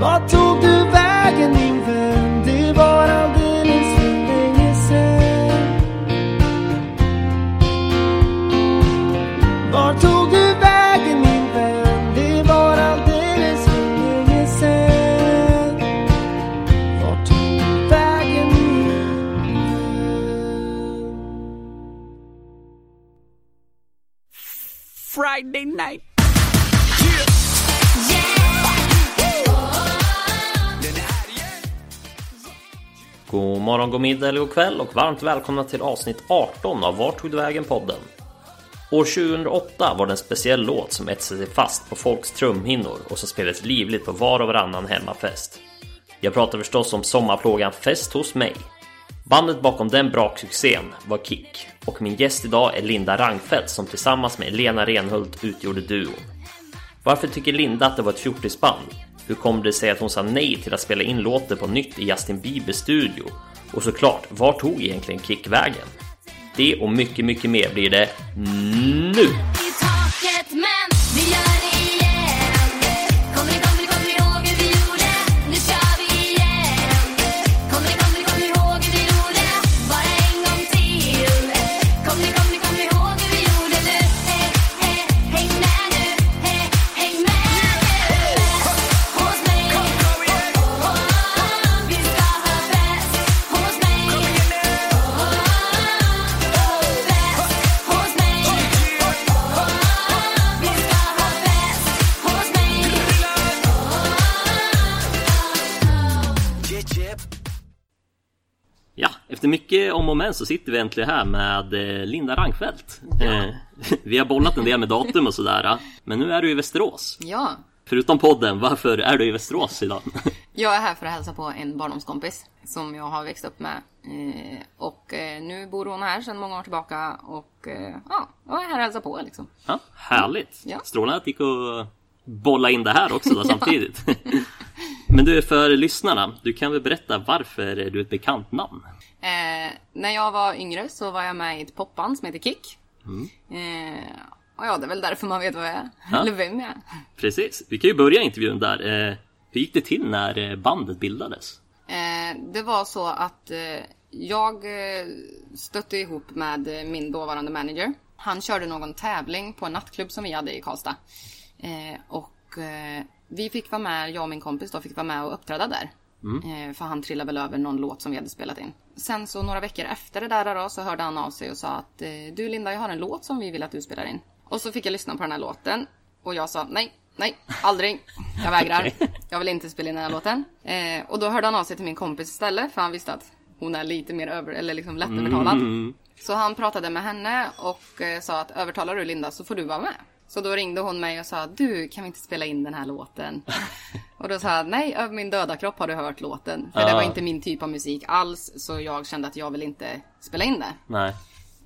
Vart tog du vägen min vän? Det var alldeles för länge sen. Vart tog du vägen min vän? Det var alldeles för länge sen. Vart tog du vägen min vän? Friday night. Morgon, god middag eller god kväll och varmt välkomna till avsnitt 18 av Vart tog du vägen-podden. År 2008 var det en speciell låt som etsade sig fast på folks trumhinnor och som spelades livligt på var och varannan hemmafest. Jag pratar förstås om sommarplågan Fest hos mig. Bandet bakom den braksuccén var Kick och min gäst idag är Linda Rangfeldt som tillsammans med Lena Renhult utgjorde duon. Varför tycker Linda att det var ett fjortisband? Hur kom det sig att hon sa nej till att spela in låten på nytt i Justin Biebers studio? Och såklart, var tog egentligen Kick vägen? Det och mycket, mycket mer blir det nu! Efter mycket om och men så sitter vi äntligen här med eh, Linda Rangfeldt. Eh, vi har bollat en del med datum och sådär, men nu är du i Västerås. Ja, Förutom podden, varför är du i Västerås idag? jag är här för att hälsa på en barndomskompis som jag har växt upp med. Eh, och nu bor hon här sedan många år tillbaka och ja, jag är här och hälsar på liksom. Ja, härligt! Ja. Strålande att det gick att bolla in det här också då, samtidigt. Men du, för lyssnarna, du kan väl berätta varför är du ett bekant namn? Eh, när jag var yngre så var jag med i ett popband som heter Kick. Eh, och ja, det är väl därför man vet vad jag är. Ja. Eller vem jag är. Precis, vi kan ju börja intervjun där. Eh, hur gick det till när eh, bandet bildades? Eh, det var så att eh, jag stötte ihop med min dåvarande manager. Han körde någon tävling på en nattklubb som vi hade i Karlstad. Och vi fick vara med, jag och min kompis då, fick vara med och uppträda där. Eh, för han trillade väl över någon låt som vi hade spelat in. Sen så några veckor efter det där då, så hörde han av sig och sa att eh, du Linda, jag har en låt som vi vill att du spelar in. Och så fick jag lyssna på den här låten. Och jag sa nej, nej, aldrig. Jag vägrar. Jag vill inte spela in den här låten. Eh, och då hörde han av sig till min kompis istället, för han visste att hon är lite mer över, eller liksom lättövertalad. Mm. Så han pratade med henne och sa att övertalar du Linda så får du vara med. Så då ringde hon mig och sa du kan vi inte spela in den här låten? och då sa jag nej över min döda kropp har du hört låten. För det Ja. var inte min typ av musik alls så jag kände att jag vill inte spela in det. Nej.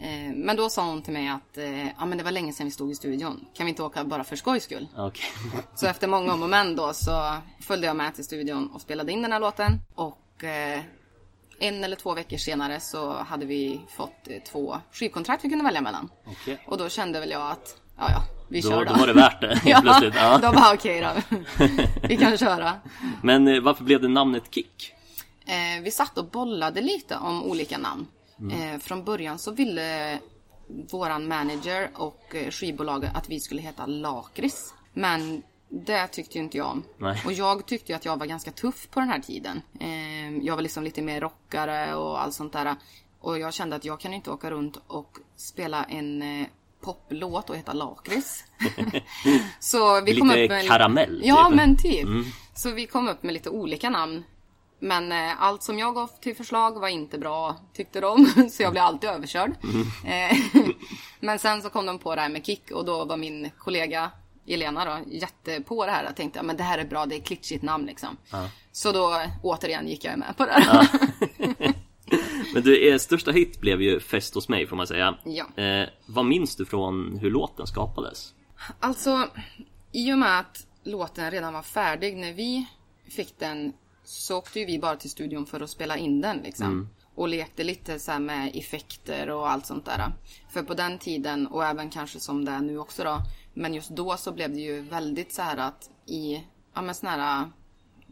Eh, men då sa hon till mig att eh, ja, men det var länge sedan vi stod i studion. Kan vi inte åka bara för skojs skull? Okej. Så efter många om och men då så följde jag med till studion och spelade in den här låten. Och eh, en eller två veckor senare så hade vi fått två skivkontrakt vi kunde välja mellan. Okej. Och då kände väl jag att, ja ja, vi Då, kör då. då var det värt det ja, plötsligt. Ja. då bara okej då. vi kan köra. Men eh, varför blev det namnet Kick? Eh, vi satt och bollade lite om olika namn. Mm. Eh, från början så ville våran manager och eh, skivbolaget att vi skulle heta Lakrits. Men det tyckte ju inte jag om. Nej. Och jag tyckte ju att jag var ganska tuff på den här tiden. Eh, jag var liksom lite mer rockare och allt sånt där. Och jag kände att jag kan inte åka runt och spela en eh, poplåt och heta Lakrits. så vi kom Lite upp med... karamell, Ja, typ. men typ. Så vi kom upp med lite olika namn. Men eh, allt som jag gav till förslag var inte bra, tyckte de. Så jag blev alltid överkörd. Eh, men sen så kom de på det här med kick och då var min kollega Elena då jätte på det här. Jag tänkte, ja, men det här är bra, det är ett klitschigt namn liksom. Så då återigen gick jag med på det här. Men du, er största hit blev ju Fest hos mig får man säga. Ja. Eh, vad minns du från hur låten skapades? Alltså, i och med att låten redan var färdig när vi fick den så åkte ju vi bara till studion för att spela in den liksom. Och lekte lite så här med effekter och allt sånt där. För på den tiden, och även kanske som det är nu också då. Men just då så blev det ju väldigt så här att i, ja men såna här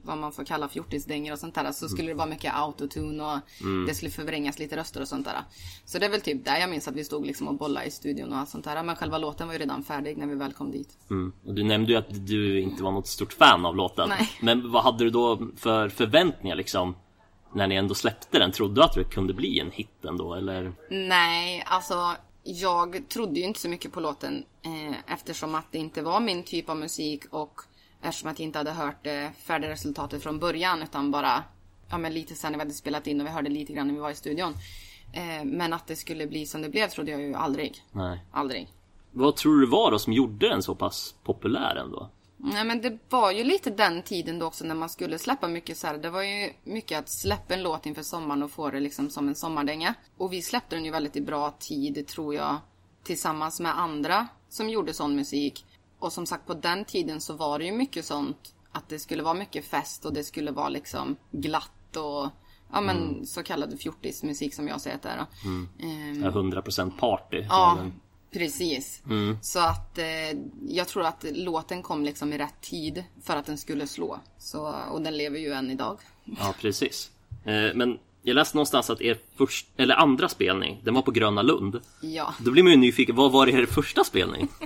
vad man får kalla fjortisdängor och sånt där. Så skulle det vara mycket autotune och det skulle förvrängas lite röster och sånt där. Så det är väl typ där jag minns att vi stod liksom och bollade i studion och allt sånt där. Men själva låten var ju redan färdig när vi väl kom dit. Mm. Och du nämnde ju att du inte var något stort fan av låten. Nej. Men vad hade du då för förväntningar liksom? När ni ändå släppte den, trodde du att det kunde bli en hit ändå eller? Nej, alltså jag trodde ju inte så mycket på låten eh, eftersom att det inte var min typ av musik och eftersom att jag inte hade hört det färdiga resultatet från början utan bara ja, men lite sen när vi hade spelat in och vi hörde lite grann när vi var i studion. Eh, men att det skulle bli som det blev trodde jag ju aldrig. Nej. Aldrig. Vad tror du var då som gjorde den så pass populär ändå? Nej men det var ju lite den tiden då också när man skulle släppa mycket så här. Det var ju mycket att släppa en låt inför sommaren och få det liksom som en sommardänga. Och vi släppte den ju väldigt i bra tid tror jag. Tillsammans med andra som gjorde sån musik. Och som sagt på den tiden så var det ju mycket sånt. Att det skulle vara mycket fest och det skulle vara liksom glatt och Ja men så kallad fjortismusik som jag säger att det är då. Ehm, Ja, 100% party. Ja, Men- precis. Så att eh, jag tror att låten kom liksom i rätt tid för att den skulle slå. Så, och den lever ju än idag. Ja, precis. Eh, Men jag läste någonstans att er först, eller andra spelning, den var på Gröna Lund. Ja. Då blir man ju nyfiken, vad var er första spelning?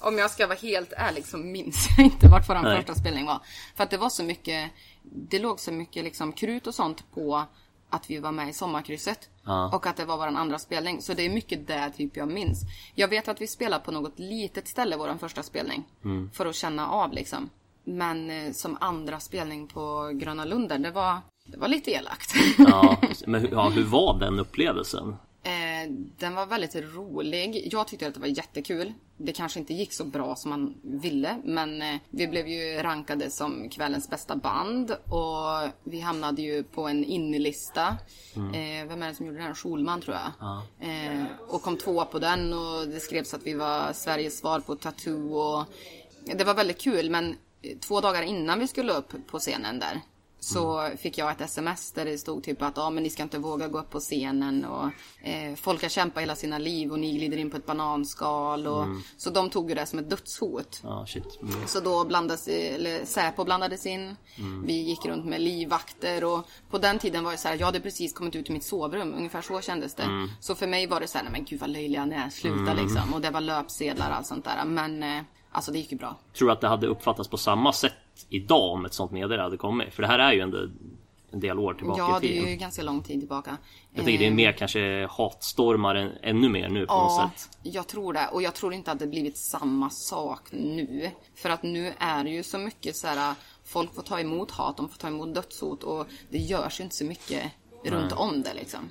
Om jag ska vara helt ärlig så minns jag inte vart vår Nej. första spelning var. För att det var så mycket, det låg så mycket liksom krut och sånt på att vi var med i sommarkrysset. Ja. Och att det var vår andra spelning. Så det är mycket det typ jag minns. Jag vet att vi spelade på något litet ställe vår första spelning. För att känna av liksom. Men eh, som andra spelning på Gröna Lund där, det var, det var lite elakt. Ja, men ja, hur var den upplevelsen? Eh, den var väldigt rolig. Jag tyckte att det var jättekul. Det kanske inte gick så bra som man ville, men eh, vi blev ju rankade som kvällens bästa band och vi hamnade ju på en innelista. Eh, vem är det som gjorde den? Schulman tror jag. Eh, och kom tvåa på den och det skrevs att vi var Sveriges svar på Tattoo och det var väldigt kul, men eh, två dagar innan vi skulle upp på scenen där så fick jag ett sms där det stod typ att ah, men ni ska inte våga gå upp på scenen och eh, folk har kämpat hela sina liv och ni glider in på ett bananskal och så de tog ju det som ett dödshot. Shit. Mm. Så då blandades, eller Säpo blandades in. Vi gick runt med livvakter och på den tiden var det så här, jag hade precis kommit ut i mitt sovrum, ungefär så kändes det. Så för mig var det så här, nej men gud vad löjliga ni är, sluta liksom. Och det var löpsedlar och allt sånt där. Men eh, alltså det gick ju bra. Tror du att det hade uppfattats på samma sätt idag om ett sånt meddelande hade kommit? För det här är ju ändå en del år tillbaka Ja, i det tiden. är ju ganska lång tid tillbaka. Jag tänker det är Eh, mer kanske hatstormar än, ännu mer nu på något Ja, sätt. jag tror det. Och jag tror inte att det blivit samma sak nu. För att nu är det ju så mycket så här. Folk får ta emot hat, de får ta emot dödshot och det görs ju inte så mycket runt om det liksom.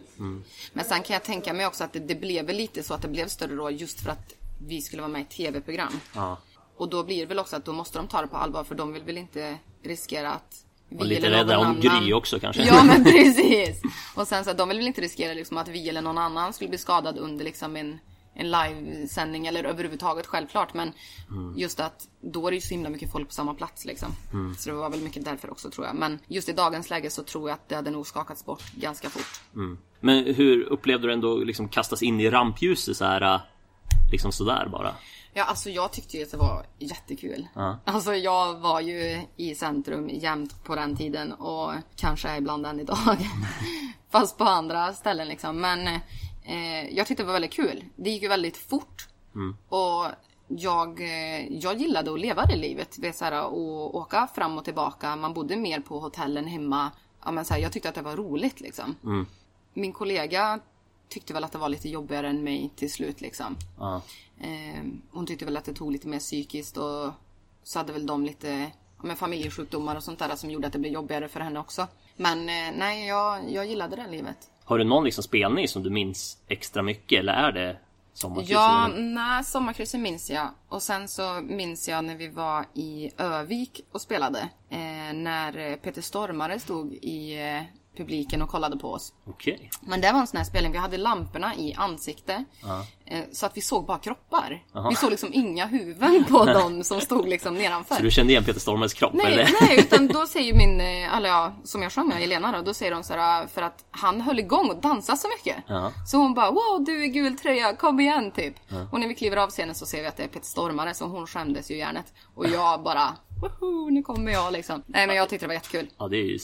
Men sen kan jag tänka mig också att det, det blev väl lite så att det blev större då just för att vi skulle vara med i tv-program. Ja. Och då blir det väl också att då måste de ta det på allvar för de vill väl inte riskera att vi Och lite rädda om annan- Gry också kanske. Ja men precis. Och sen så att de vill väl inte riskera liksom att vi eller någon annan skulle bli skadad under liksom en, en livesändning eller överhuvudtaget självklart. Men just att då är det ju så himla mycket folk på samma plats liksom. Så det var väl mycket därför också tror jag. Men just i dagens läge så tror jag att det hade nog skakats bort ganska fort. Men hur upplevde du ändå liksom kastas in i rampljuset så här liksom sådär bara? Ja, alltså jag tyckte ju att det var jättekul. Ja. Alltså jag var ju i centrum jämt på den tiden och kanske är ibland än idag. Fast på andra ställen liksom. Men eh, jag tyckte det var väldigt kul. Det gick ju väldigt fort. Och jag, eh, jag gillade att leva det livet. Vet, så här, och åka fram och tillbaka. Man bodde mer på hotellen hemma. Ja, men så här, jag tyckte att det var roligt liksom. Min kollega tyckte väl att det var lite jobbigare än mig till slut liksom. Ja. Eh, hon tyckte väl att det tog lite mer psykiskt och så hade väl de lite ja, men familjesjukdomar och sånt där som gjorde att det blev jobbigare för henne också. Men eh, nej, jag, jag gillade det livet. Har du någon liksom spelning som du minns extra mycket eller är det sommarkrysset? Ja, nej, sommarkrysset minns jag. Och sen så minns jag när vi var i Övik och spelade. Eh, när Peter Stormare stod i eh, publiken och kollade på oss. Okej. Men det var en sån här spelning, vi hade lamporna i ansikte. Eh, så att vi såg bara kroppar. Vi såg liksom inga huvuden på dem som stod liksom nedanför. Så du kände igen Peter Stormares kropp Nej, eller? nej, utan då säger min, eh, eller ja, som jag sjöng med Elena då, då säger de så här för att han höll igång och dansade så mycket. Ja. Så hon bara, wow du är gul tröja, kom igen typ. Och när vi kliver av scenen så ser vi att det är Peter Stormare så hon skämdes ju i hjärnet. Och jag bara woho, nu kommer jag liksom. Nej men jag tyckte det var jättekul. Ja, det är ju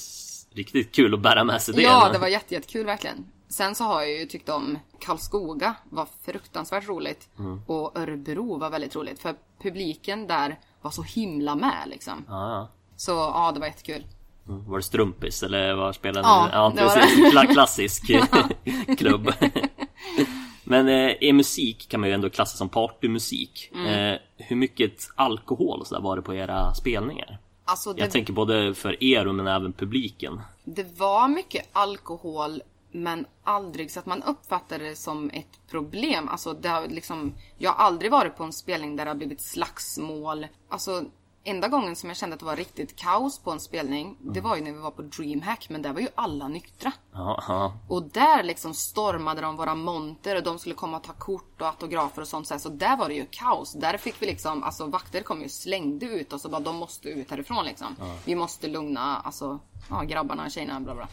riktigt kul att bära med sig det. Ja, det var jätte, jättekul verkligen. Sen så har jag ju tyckt om Karlskoga, var fruktansvärt roligt. Mm. Och Örebro var väldigt roligt. För publiken där var så himla med liksom. Ja, ja. Så ja, det var jättekul. Mm. Var det Strumpis eller vad spelade Ja, ni? Ja, det var precis. Kla- klassisk klubb. Men eh, är musik kan man ju ändå klassa som partymusik. Mm. Eh, hur mycket alkohol och så där var det på era spelningar? Alltså det, Jag tänker både för er men även publiken. det var mycket alkohol men aldrig så att man uppfattade det som ett problem. Alltså det har liksom, jag har aldrig varit på en spelning där det har blivit slagsmål. Alltså enda gången som jag kände att det var riktigt kaos på en spelning, det var ju när vi var på DreamHack men där var ju alla nyktra. Ja, ja. Och där liksom stormade de våra monter och de skulle komma och ta kort och autografer och sånt. Så, där var det ju kaos. Där fick vi liksom, alltså vakter kom ju och slängde ut oss och bara de måste ut härifrån liksom. Vi måste lugna, alltså, ja grabbarna, tjejerna, bla bla.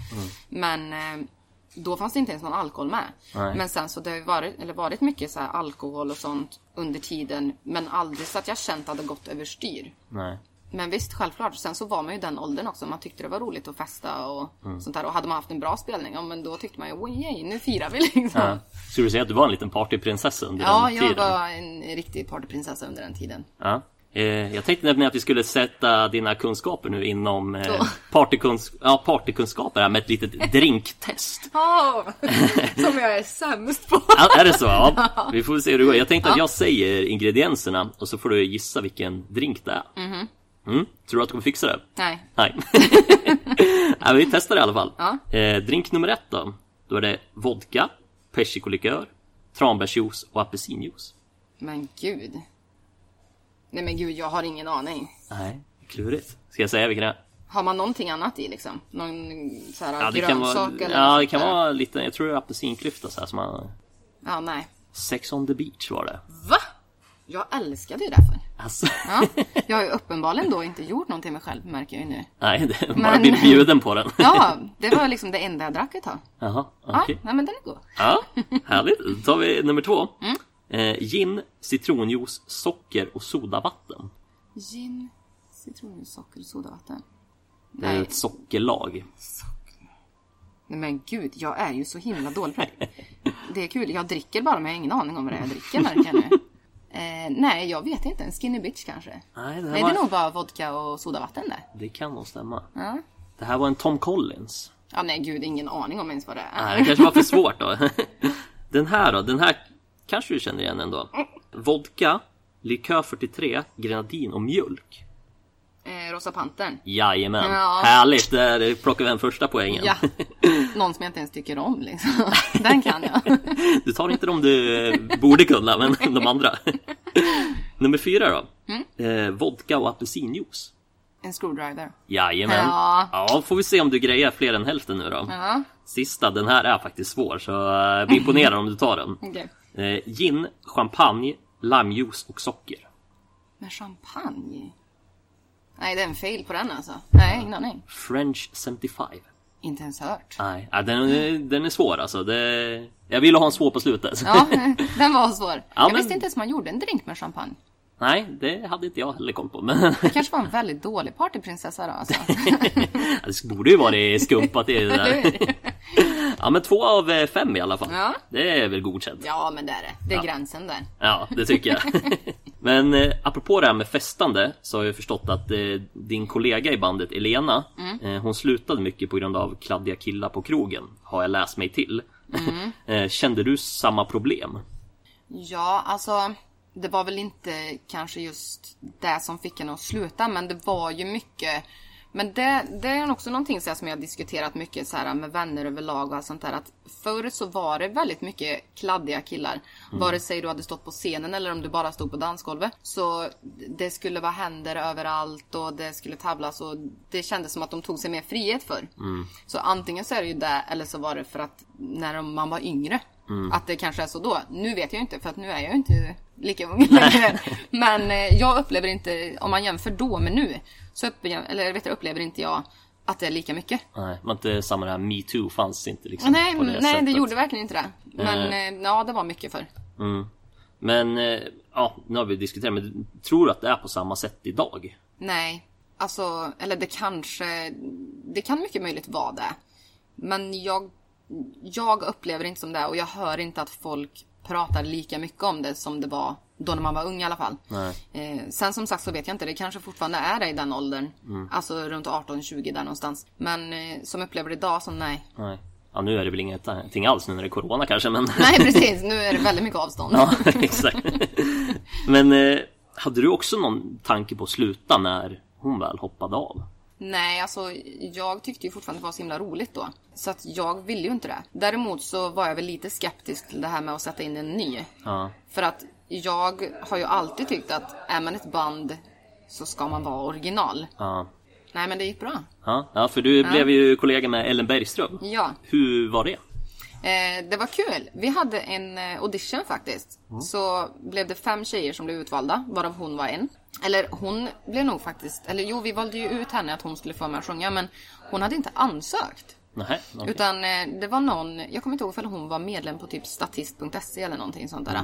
Men eh, då fanns det inte ens någon alkohol med. Nej. Men sen så det har ju varit, eller varit mycket så alkohol och sånt under tiden. Men aldrig så att jag känt att det gått överstyr. Nej. Men visst, självklart. Sen så var man ju den åldern också. Man tyckte det var roligt att festa och sånt där. Och hade man haft en bra spelning, ja men då tyckte man ju oj, oj nu firar vi liksom. Ja. Ja, Skulle du säga att du var en liten partyprinsessa under ja den jag tiden? var en riktig partyprinsessa under den tiden. Ja. Eh, jag tänkte nämligen att vi skulle sätta dina kunskaper nu inom eh, Då. partykuns- ja, partykunskaper här med ett litet drinktest. Oh, som jag är sämst på. Ja, är det så? Ja. Vi får se hur det går. Jag tänkte att jag säger ingredienserna och så får du gissa vilken drink det är. Mm. Tror du att du kommer fixa det? Nej. Nej. ja, vi testar det i alla fall. Ja. Eh, drink nummer ett då. Då är det vodka, persikolikör, tranbärsjuice och apelsinjuice. Men gud. Nej men gud, jag har ingen aning. Nej, klurigt. Ska jag säga vilken det är? Har man någonting annat i liksom? Någon så här Ja, det kan grönsak vara, eller ja, det kan där? vara lite, jag tror det är apelsinklyfta så här som man... Ja, nej. Sex on the beach var det. Va? Jag älskade ju därför. Alltså, Ja, jag har ju uppenbarligen då inte gjort någonting med mig själv märker jag ju nu. nej, det bara Men- blivit bjuden på den. Ja, det var liksom det enda jag drack ett tag. Jaha, Ja, okej. nej men den är god. Ja, härligt. Då tar vi nummer två. Mm. Eh, gin, citronjuice, socker och sodavatten. Gin, citronjuice, socker och sodavatten. Det är Nej, ett sockerlag. nej men gud, jag är ju så himla dålig på det. Det är kul, jag dricker bara men jag har ingen aning om vad det är jag dricker märker jag nu. Eh, nej, jag vet inte. En skinny bitch kanske. Nej, det, här Nej, det är nog bara vodka och sodavatten där. det kan nog stämma. Ja. Det här var en Tom Collins. ja, nej gud, ingen aning om ens vad det är. Nej, det kanske var för svårt då. Den här då, den här kanske du känner igen ändå. Vodka, likör 43, grenadin och mjölk. Eh, Rosa Pantern. Jajamän, Ja. härligt! Där plockar vi en första poängen. Ja, någon som jag inte ens tycker om liksom. Den kan jag. Du tar inte de du eh, borde kunna, men de andra. Nummer fyra då. Mm. Eh, vodka och apelsinjuice. En screwdriver. Jajamän. Ja. ja, får vi se om du grejer fler än hälften nu då. Ja, Sista, den här är faktiskt svår, så eh, bli imponerad om du tar den. okej. Eh, gin, champagne, limejuice och socker. Med champagne? Nej, det är en fail på den alltså. Nej, ingen aning. French 75. Inte ens hört. Nej, ja, den, den är svår alltså. Det, jag ville ha en svår på slutet. Ja, den var svår. jag men- visste inte ens man gjorde en drink med champagne. Nej, det hade inte jag heller koll på. Men Det kanske var en väldigt dålig partyprinsessa då alltså. det borde ju vara skumpat i det där. Ja, men två av eh, fem i alla fall. Ja. Det är väl godkänt. Ja, men det är det. Det är gränsen där. Ja, det tycker jag. Men eh, apropå det här med festande så har jag förstått att eh, din kollega i bandet Elena, eh, hon slutade mycket på grund av kladdiga killar på krogen, har jag läst mig till. eh, kände du samma problem? Ja, alltså det var väl inte kanske just det som fick henne att sluta, men det var ju mycket men det, det är också någonting så som jag har diskuterat mycket så här, med vänner överlag och sånt där. Att förr så var det väldigt mycket kladdiga killar. Vare sig du hade stått på scenen eller om du bara stod på dansgolvet. Så det skulle vara händer överallt och det skulle tavlas och det kändes som att de tog sig mer frihet för. Så antingen så är det ju det eller så var det för att när de- man var yngre. Att det kanske är så då. Nu vet jag inte för att nu är jag inte lika ung längre. Men eh, jag upplever inte, om man jämför då med nu, så upplever, eller vet jag, upplever inte jag att det är lika mycket. Nej, var inte samma det här metoo fanns inte liksom Nej, det nej det gjorde verkligen inte det. Men eh, ja, det var mycket för. Mm. Men, eh, ja, nu har vi diskuterat, men tror du att det är på samma sätt idag? Nej, Alltså, eller det kanske... Det kan mycket möjligt vara det. Men jag, jag upplever inte som det och jag hör inte att folk pratar lika mycket om det som det var då när man var ung i alla fall. Eh, sen som sagt så vet jag inte, det kanske fortfarande är det i den åldern. Alltså runt 18-20 där någonstans. Men eh, som upplever det idag så nej. Nej. Ja, nu är det väl inget- ingenting alls nu när det är Corona kanske, men... Nej precis, nu är det väldigt mycket avstånd. Ja, exakt. Men eh, hade du också någon tanke på att sluta när hon väl hoppade av? Nej, alltså jag tyckte ju fortfarande det var så himla roligt då. Så att jag ville ju inte det. Däremot så var jag väl lite skeptisk till det här med att sätta in en ny. Ja. För att jag har ju alltid tyckt att är man ett band så ska man vara original. Ja. Nej men det gick bra. Ja, ja för du blev ju kollega med Ellen Bergström. Ja. Hur var det? Eh, det var kul. Vi hade en eh, audition faktiskt. Så blev det fem tjejer som blev utvalda, varav hon var en. Eller hon blev nog faktiskt, eller jo vi valde ju ut henne att hon skulle få med och sjunga men hon hade inte ansökt. Nej, okej. Utan eh, det var någon, jag kommer inte ihåg om hon var medlem på typ statist.se eller någonting sånt där.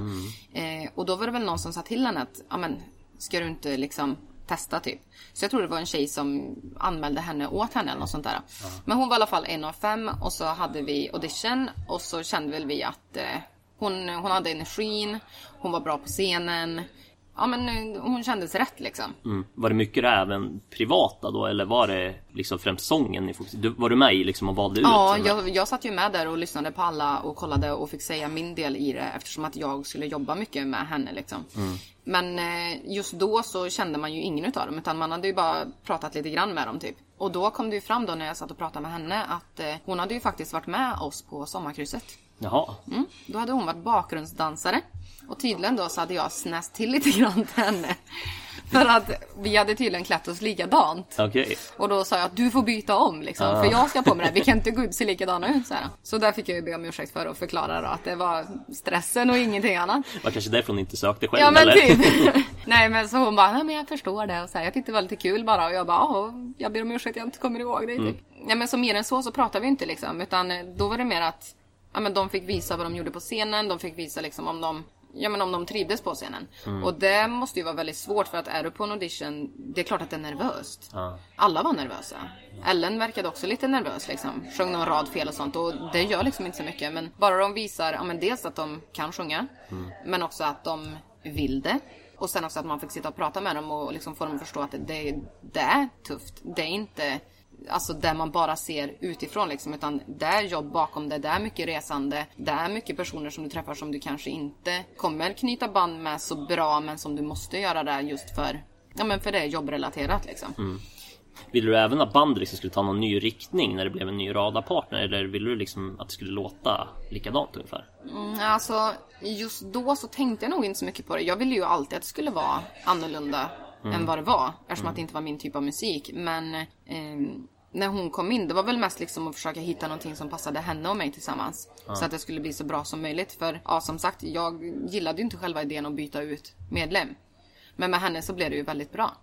Eh, och då var det väl någon som sa till henne att, ja men, ska du inte liksom testa typ. Så jag tror det var en tjej som anmälde henne åt henne eller något sånt där. Men hon var i alla fall en av fem och så hade vi audition och så kände väl vi att eh, hon, hon hade energin, hon var bra på scenen. Ja men hon kändes rätt liksom. Mm. Var det mycket det även privata då eller var det liksom främst sången ni fokuserade Var du med i liksom och valde ut? Ja, jag, jag satt ju med där och lyssnade på alla och kollade och fick säga min del i det eftersom att jag skulle jobba mycket med henne liksom. Men eh, just då så kände man ju ingen utav dem utan man hade ju bara pratat lite grann med dem typ. Och då kom det ju fram då när jag satt och pratade med henne att eh, hon hade ju faktiskt varit med oss på sommarkrysset. Jaha. Mm. Då hade hon varit bakgrundsdansare. Och tydligen då så hade jag snäst till lite grann till henne. För att vi hade tydligen klätt oss likadant. Okej. Och då sa jag att du får byta om liksom. Ja. För jag ska på mig det. Vi kan inte gå ut se likadana ut. Så, här. så där fick jag ju be om ursäkt för och förklara då att det var stressen och ingenting annat. Var kanske därför hon inte sökte själv Ja men eller? typ. Nej men så hon bara, nej men jag förstår det. Och så här, jag tyckte det var lite kul bara. Och jag bara, ja jag ber om ursäkt jag inte kommer ihåg det. Typ. Nej men så mer än så så pratade vi inte liksom. Utan då var det mer att ja, men de fick visa vad de gjorde på scenen. De fick visa liksom om de Ja men om de trivdes på scenen. Och det måste ju vara väldigt svårt för att är du på en audition, det är klart att det är nervöst. Ja. Alla var nervösa. Ellen verkade också lite nervös liksom. Sjöng någon rad fel och sånt och det gör liksom inte så mycket. Men bara de visar, ja men dels att de kan sjunga. Men också att de vill det. Och sen också att man fick sitta och prata med dem och liksom få dem att förstå att det, det är tufft. Det är inte alltså där man bara ser utifrån liksom. Utan det är jobb bakom det, det är mycket resande. Det är mycket personer som du träffar som du kanske inte kommer knyta band med så bra men som du måste göra det just för, ja men för det är jobbrelaterat liksom. Ville du även att bandet liksom skulle ta någon ny riktning när det blev en ny radarpartner? Eller ville du liksom att det skulle låta likadant ungefär? Mm, Alltså, just då så tänkte jag nog inte så mycket på det. Jag ville ju alltid att det skulle vara annorlunda än vad det var. Eftersom att det inte var min typ av musik. Men ehm, när hon kom in, det var väl mest liksom att försöka hitta någonting som passade henne och mig tillsammans. Så att det skulle bli så bra som möjligt. För ja, som sagt, jag gillade ju inte själva idén att byta ut medlem. Men med henne så blev det ju väldigt bra.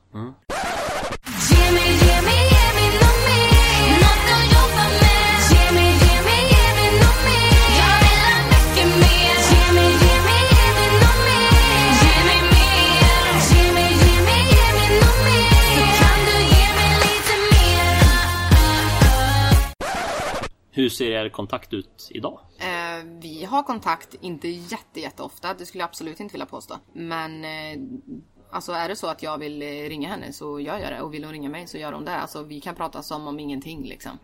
Ge mig, ge Hur ser er kontakt ut idag? Eh, vi har kontakt, inte jätte, jätteofta. Det skulle jag absolut inte vilja påstå. Men eh, alltså är det så att jag vill eh, ringa henne så gör jag det. Och vill hon ringa mig så gör hon det. Alltså vi kan prata som om ingenting liksom.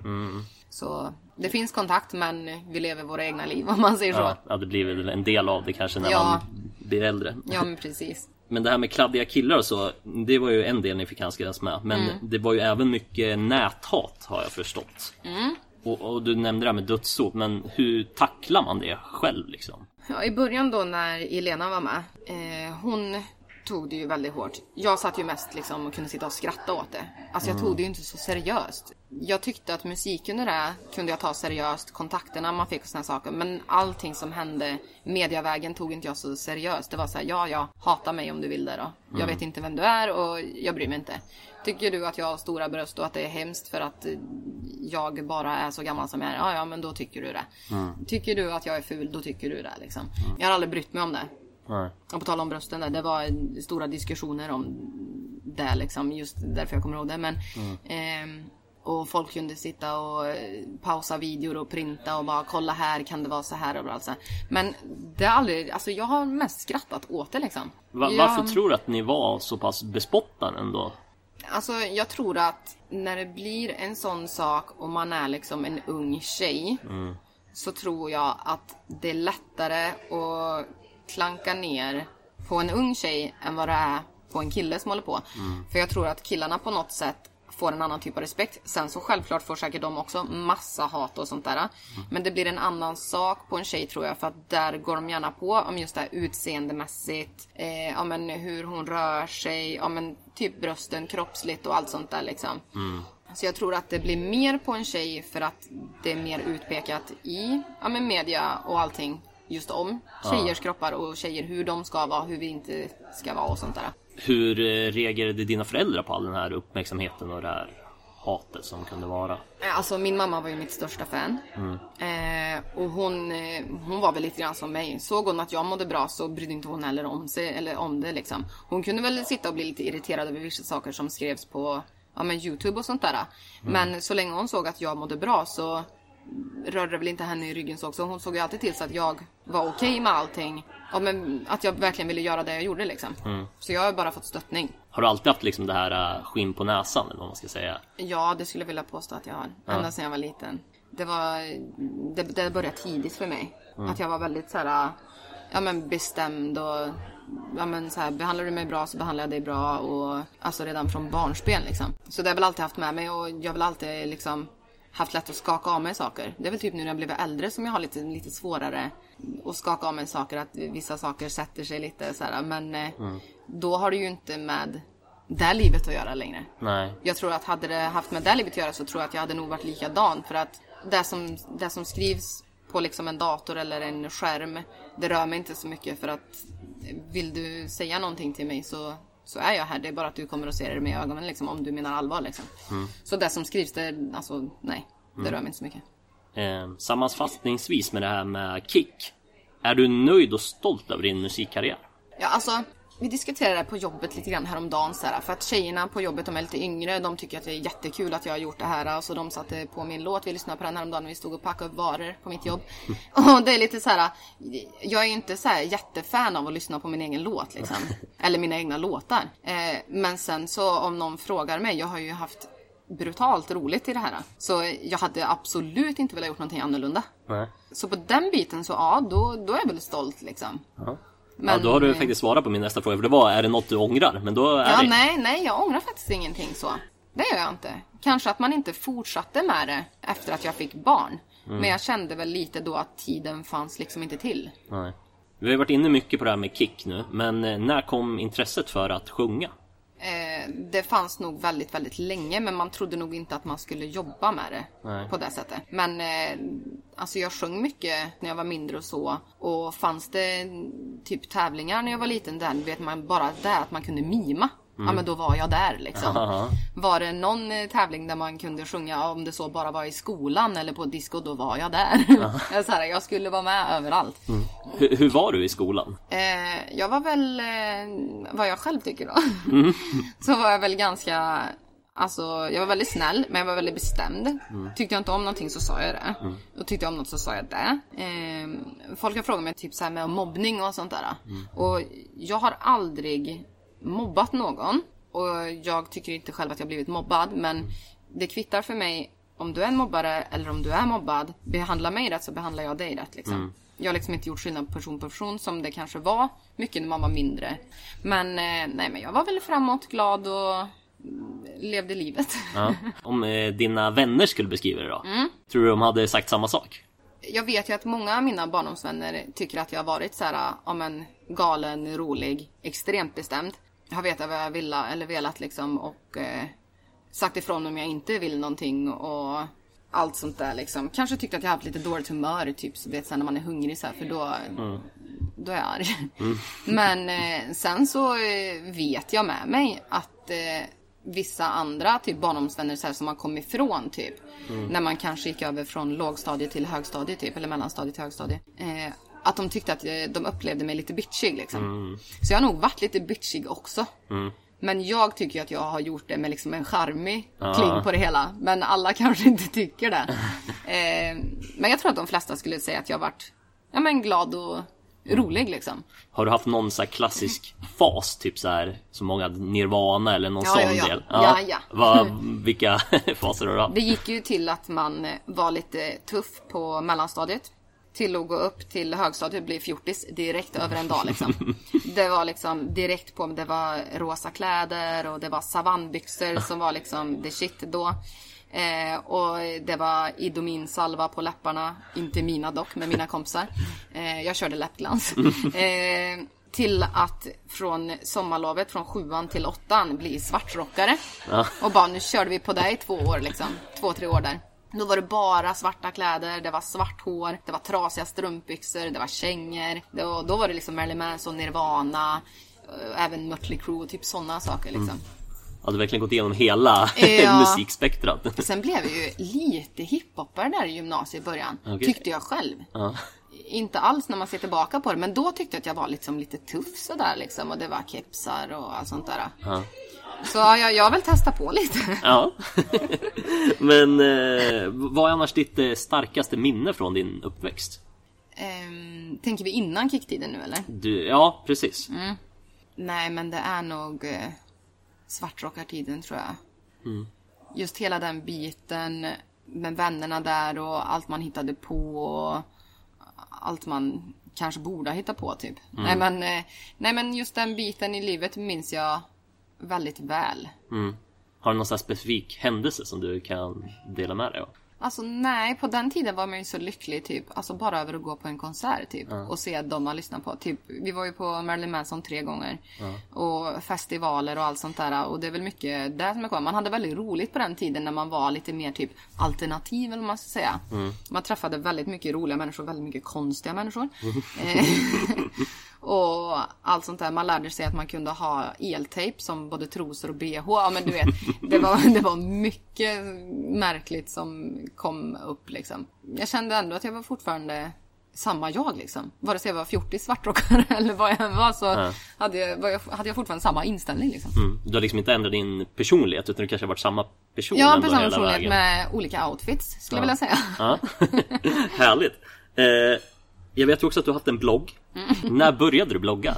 Så det finns kontakt men vi lever våra egna liv om man säger så. Ja, ja, det blir väl en del av det kanske när Ja. man blir äldre. Ja men precis. Men det här med kladdiga killar och så, det var ju en del ni fick handskas med. Men det var ju även mycket näthat har jag förstått. Och, och du nämnde det här med dödsop, men hur tacklar man det själv liksom? Ja, I början då när Elena var med, eh, hon tog det ju väldigt hårt. Jag satt ju mest liksom och kunde sitta och skratta åt det. Alltså jag tog det ju inte så seriöst. Jag tyckte att musik under det kunde jag ta seriöst, kontakterna man fick och såna saker. Men allting som hände mediavägen tog inte jag så seriöst. Det var så här, ja, ja, hata mig om du vill det då. Jag vet inte vem du är och jag bryr mig inte. Tycker du att jag har stora bröst och att det är hemskt för att jag bara är så gammal som jag är? Ja, ja, men då tycker du det. Tycker du att jag är ful, då tycker du det liksom. Jag har aldrig brytt mig om det. Nej. Och på tal om brösten där, det var stora diskussioner om det liksom, just därför jag kommer ihåg det. Men, ehm, och folk kunde sitta och eh, pausa videor och printa och bara kolla här kan det vara så här överallt. Så här. Men det har aldrig, alltså jag har mest skrattat åt det liksom. Va- Jag- Varför tror du att ni var så pass bespottade ändå? Alltså jag tror att när det blir en sån sak och man är liksom en ung tjej så tror jag att det är lättare att klanka ner på en ung tjej än vad det är på en kille som håller på. För jag tror att killarna på något sätt får en annan typ av respekt. Sen så självklart får säkert de också massa hat och sånt där. Men det blir en annan sak på en tjej tror jag för att där går de gärna på om just det här utseendemässigt. Eh, ja men hur hon rör sig, ja men typ brösten, kroppsligt och allt sånt där liksom. Så jag tror att det blir mer på en tjej för att det är mer utpekat i ja, men media och allting just om tjejers kroppar och tjejer, hur de ska vara, hur vi inte ska vara och sånt där. Hur eh, reagerade dina föräldrar på all den här uppmärksamheten och det här hatet som kunde vara? Eh, Alltså min mamma var ju mitt största fan. Eh, och hon, eh, hon var väl lite grann som mig. Såg hon att jag mådde bra så brydde inte hon heller om sig eller om det liksom. Hon kunde väl sitta och bli lite irriterad över vissa saker som skrevs på ja, men Youtube och sånt där. Men så länge hon såg att jag mådde bra så rörde väl inte henne i ryggen så också. Hon såg ju alltid till så att jag var okej med allting. Ja, men att jag verkligen ville göra det jag gjorde liksom. Så jag har bara fått stöttning. Har du alltid haft liksom det här eh, skinn på näsan eller vad man ska säga? Ja, det skulle jag vilja påstå att jag har. Ända sedan jag var liten. Det var... Det, det började tidigt för mig. Att jag var väldigt så här... Ja men bestämd och... Ja men så här, behandlar du mig bra så behandlar jag dig bra och... Alltså redan från barnsben liksom. Så det har jag väl alltid haft med mig och jag väl alltid liksom haft lätt att skaka av mig saker. Det är väl typ nu när jag blivit äldre som jag har lite, lite svårare att skaka av mig saker. Att vissa saker sätter sig lite så här. Men eh, då har det ju inte med det livet att göra längre. Nej. Jag tror att hade det haft med det livet att göra så tror jag att jag hade nog varit likadan. För att det som, det som skrivs på liksom en dator eller en skärm, det rör mig inte så mycket för att vill du säga någonting till mig så, så är jag här. Det är bara att du kommer att se det med ögonen liksom, om du menar allvar. Liksom. Så det som skrivs, det, alltså nej, det rör mig inte så mycket. Eh, sammanfattningsvis med det här med Kick. Är du nöjd och stolt över din musikkarriär? Ja, alltså vi diskuterade det på jobbet lite grann häromdagen så här, för att tjejerna på jobbet, de är lite yngre, de tycker att det är jättekul att jag har gjort det här. Alltså de satte på min låt, vi lyssnade på den häromdagen när vi stod och packade upp varor på mitt jobb. Och det är lite så här, jag är inte så här jättefan av att lyssna på min egen låt liksom. Eller mina egna låtar. Eh, men sen så om någon frågar mig, jag har ju haft brutalt roligt i det här. Så jag hade absolut inte velat gjort någonting annorlunda. Nej. Så på den biten så ja, då, då är jag väl stolt liksom. Ja. Men- ja, då har du faktiskt svarat på min nästa fråga. För det var, är det något du ångrar? Men då är Ja, det... nej, nej, jag ångrar faktiskt ingenting så. Det gör jag inte. Kanske att man inte fortsatte med det efter att jag fick barn. Men jag kände väl lite då att tiden fanns liksom inte till. nej. Vi har varit inne mycket på det här med Kick nu. Men eh, när kom intresset för att sjunga? Eh, det fanns nog väldigt, väldigt länge men man trodde nog inte att man skulle jobba med det Nej. på det sättet. Men eh, alltså jag sjöng mycket när jag var mindre och så. Och fanns det typ tävlingar när jag var liten där vet man bara det att man kunde mima. Ja men då var jag där liksom. Aha. Var det någon eh, tävling där man kunde sjunga, om det så bara var i skolan eller på disco, då var jag där. jag, så här, jag skulle vara med överallt. Hur, hur var du i skolan? Eh, jag var väl, eh, vad jag själv tycker då, så var jag väl ganska, alltså jag var väldigt snäll men jag var väldigt bestämd. Tyckte jag inte om någonting så sa jag det. Och tyckte jag om något så sa jag det. Eh, folk har frågat mig typ så här med mobbning och sånt där. Och jag har aldrig mobbat någon. Och jag tycker inte själv att jag blivit mobbad men det kvittar för mig om du är en mobbare eller om du är mobbad. Behandla mig rätt så behandlar jag dig rätt liksom. Jag har liksom inte gjort skillnad person på person som det kanske var mycket när man var mindre. Men eh, nej men jag var väl framåt, glad och mm, levde livet. Ja. Om eh, dina vänner skulle beskriva det då? Mm. Tror du de hade sagt samma sak? Jag vet ju att många av mina barndomsvänner tycker att jag har varit så här, ja men galen, rolig, extremt bestämd. Har vetat vad jag vill eller velat liksom och eh, sagt ifrån om jag inte vill någonting och allt sånt där liksom. Kanske tyckte att jag haft lite dåligt humör typ så vet sen när man är hungrig så här för då då är jag arg. Men eh, sen så eh, vet jag med mig att eh, vissa andra typ barndomsvänner så här, som man kom ifrån typ. När man kanske gick över från lågstadiet till högstadiet typ, eller mellanstadiet till högstadiet. Eh, att de tyckte att eh, de upplevde mig lite bitchig liksom. Så jag har nog varit lite bitchig också. Men jag tycker att jag har gjort det med liksom en charmig Ja. kling på det hela. Men alla kanske inte tycker det. eh, men jag tror att de flesta skulle säga att jag har varit ja, men glad och rolig liksom. Har du haft någon så klassisk fas, typ så här som många Nirvana eller någon Ja, sån ja, ja. del? Ja, ja. Vad, vilka faser har du haft? Det gick ju till att man eh, var lite tuff på mellanstadiet. Till att gå upp till högstadiet och bli fjortis direkt över en dag liksom. Det var liksom direkt på, det var rosa kläder och det var savannbyxor som var liksom the shit då. Eh, och det var Idomin salva på läpparna, inte mina dock, men mina kompisar. Eh, jag körde läppglans. Eh, till att från sommarlovet från sjuan till åttan bli svartrockare. Ja. Och bara nu körde vi på det i två år liksom. Två, tre år där. Då var det bara svarta kläder, det var svart hår, det var trasiga strumpbyxor, det var kängor. Det var, då var det liksom Marilyn Manson, Nirvana, eh, även Mötley Crüe och typ sådana saker liksom. Har du verkligen gått igenom hela Ja. musikspektrat? Sen blev jag ju lite hiphopare där i gymnasiet i början. Okej. Tyckte jag själv. Ja. Inte alls när man ser tillbaka på det, men då tyckte jag att jag var liksom lite tuff sådär liksom. Och det var kepsar och allt sånt där. Ja. Så jag, jag har väl testat på lite. Ja. Men eh, vad är annars ditt eh, starkaste minne från din uppväxt? Ehm, tänker vi innan kicktiden nu eller? Du, ja, precis. Mm. Nej, men det är nog eh, svartrockartiden tror jag. Just hela den biten med vännerna där och allt man hittade på och allt man kanske borde ha hittat på typ. Nej, men, eh, nej men just den biten i livet minns jag väldigt väl. Mm. Har du någon specifik händelse som du kan dela med dig av? Alltså nej, på den tiden var man ju så lycklig typ. Alltså bara över att gå på en konsert typ. Och se de man lyssnar på. Typ, vi var ju på Marilyn Manson tre gånger. Och festivaler och allt sånt där. Och det är väl mycket det som är kvar. Man hade väldigt roligt på den tiden när man var lite mer typ alternativ eller man ska säga. Man träffade väldigt mycket roliga människor, väldigt mycket konstiga människor. Och allt sånt där. Man lärde sig att man kunde ha eltejp som både trosor och bh. Ja men du vet, det var, det var mycket märkligt som kom upp liksom. Jag kände ändå att jag var fortfarande samma jag liksom. Vare sig jag var 40 svartrockare eller vad jag var så Ja. hade, jag, var jag, hade jag fortfarande samma inställning liksom. Mm. Du har liksom inte ändrat din personlighet utan du kanske har varit samma person har ändå samma personlighet vägen. med olika outfits skulle jag vilja säga. Ja. Härligt. Eh, jag vet ju också att du har haft en blogg. Mm. När började du blogga?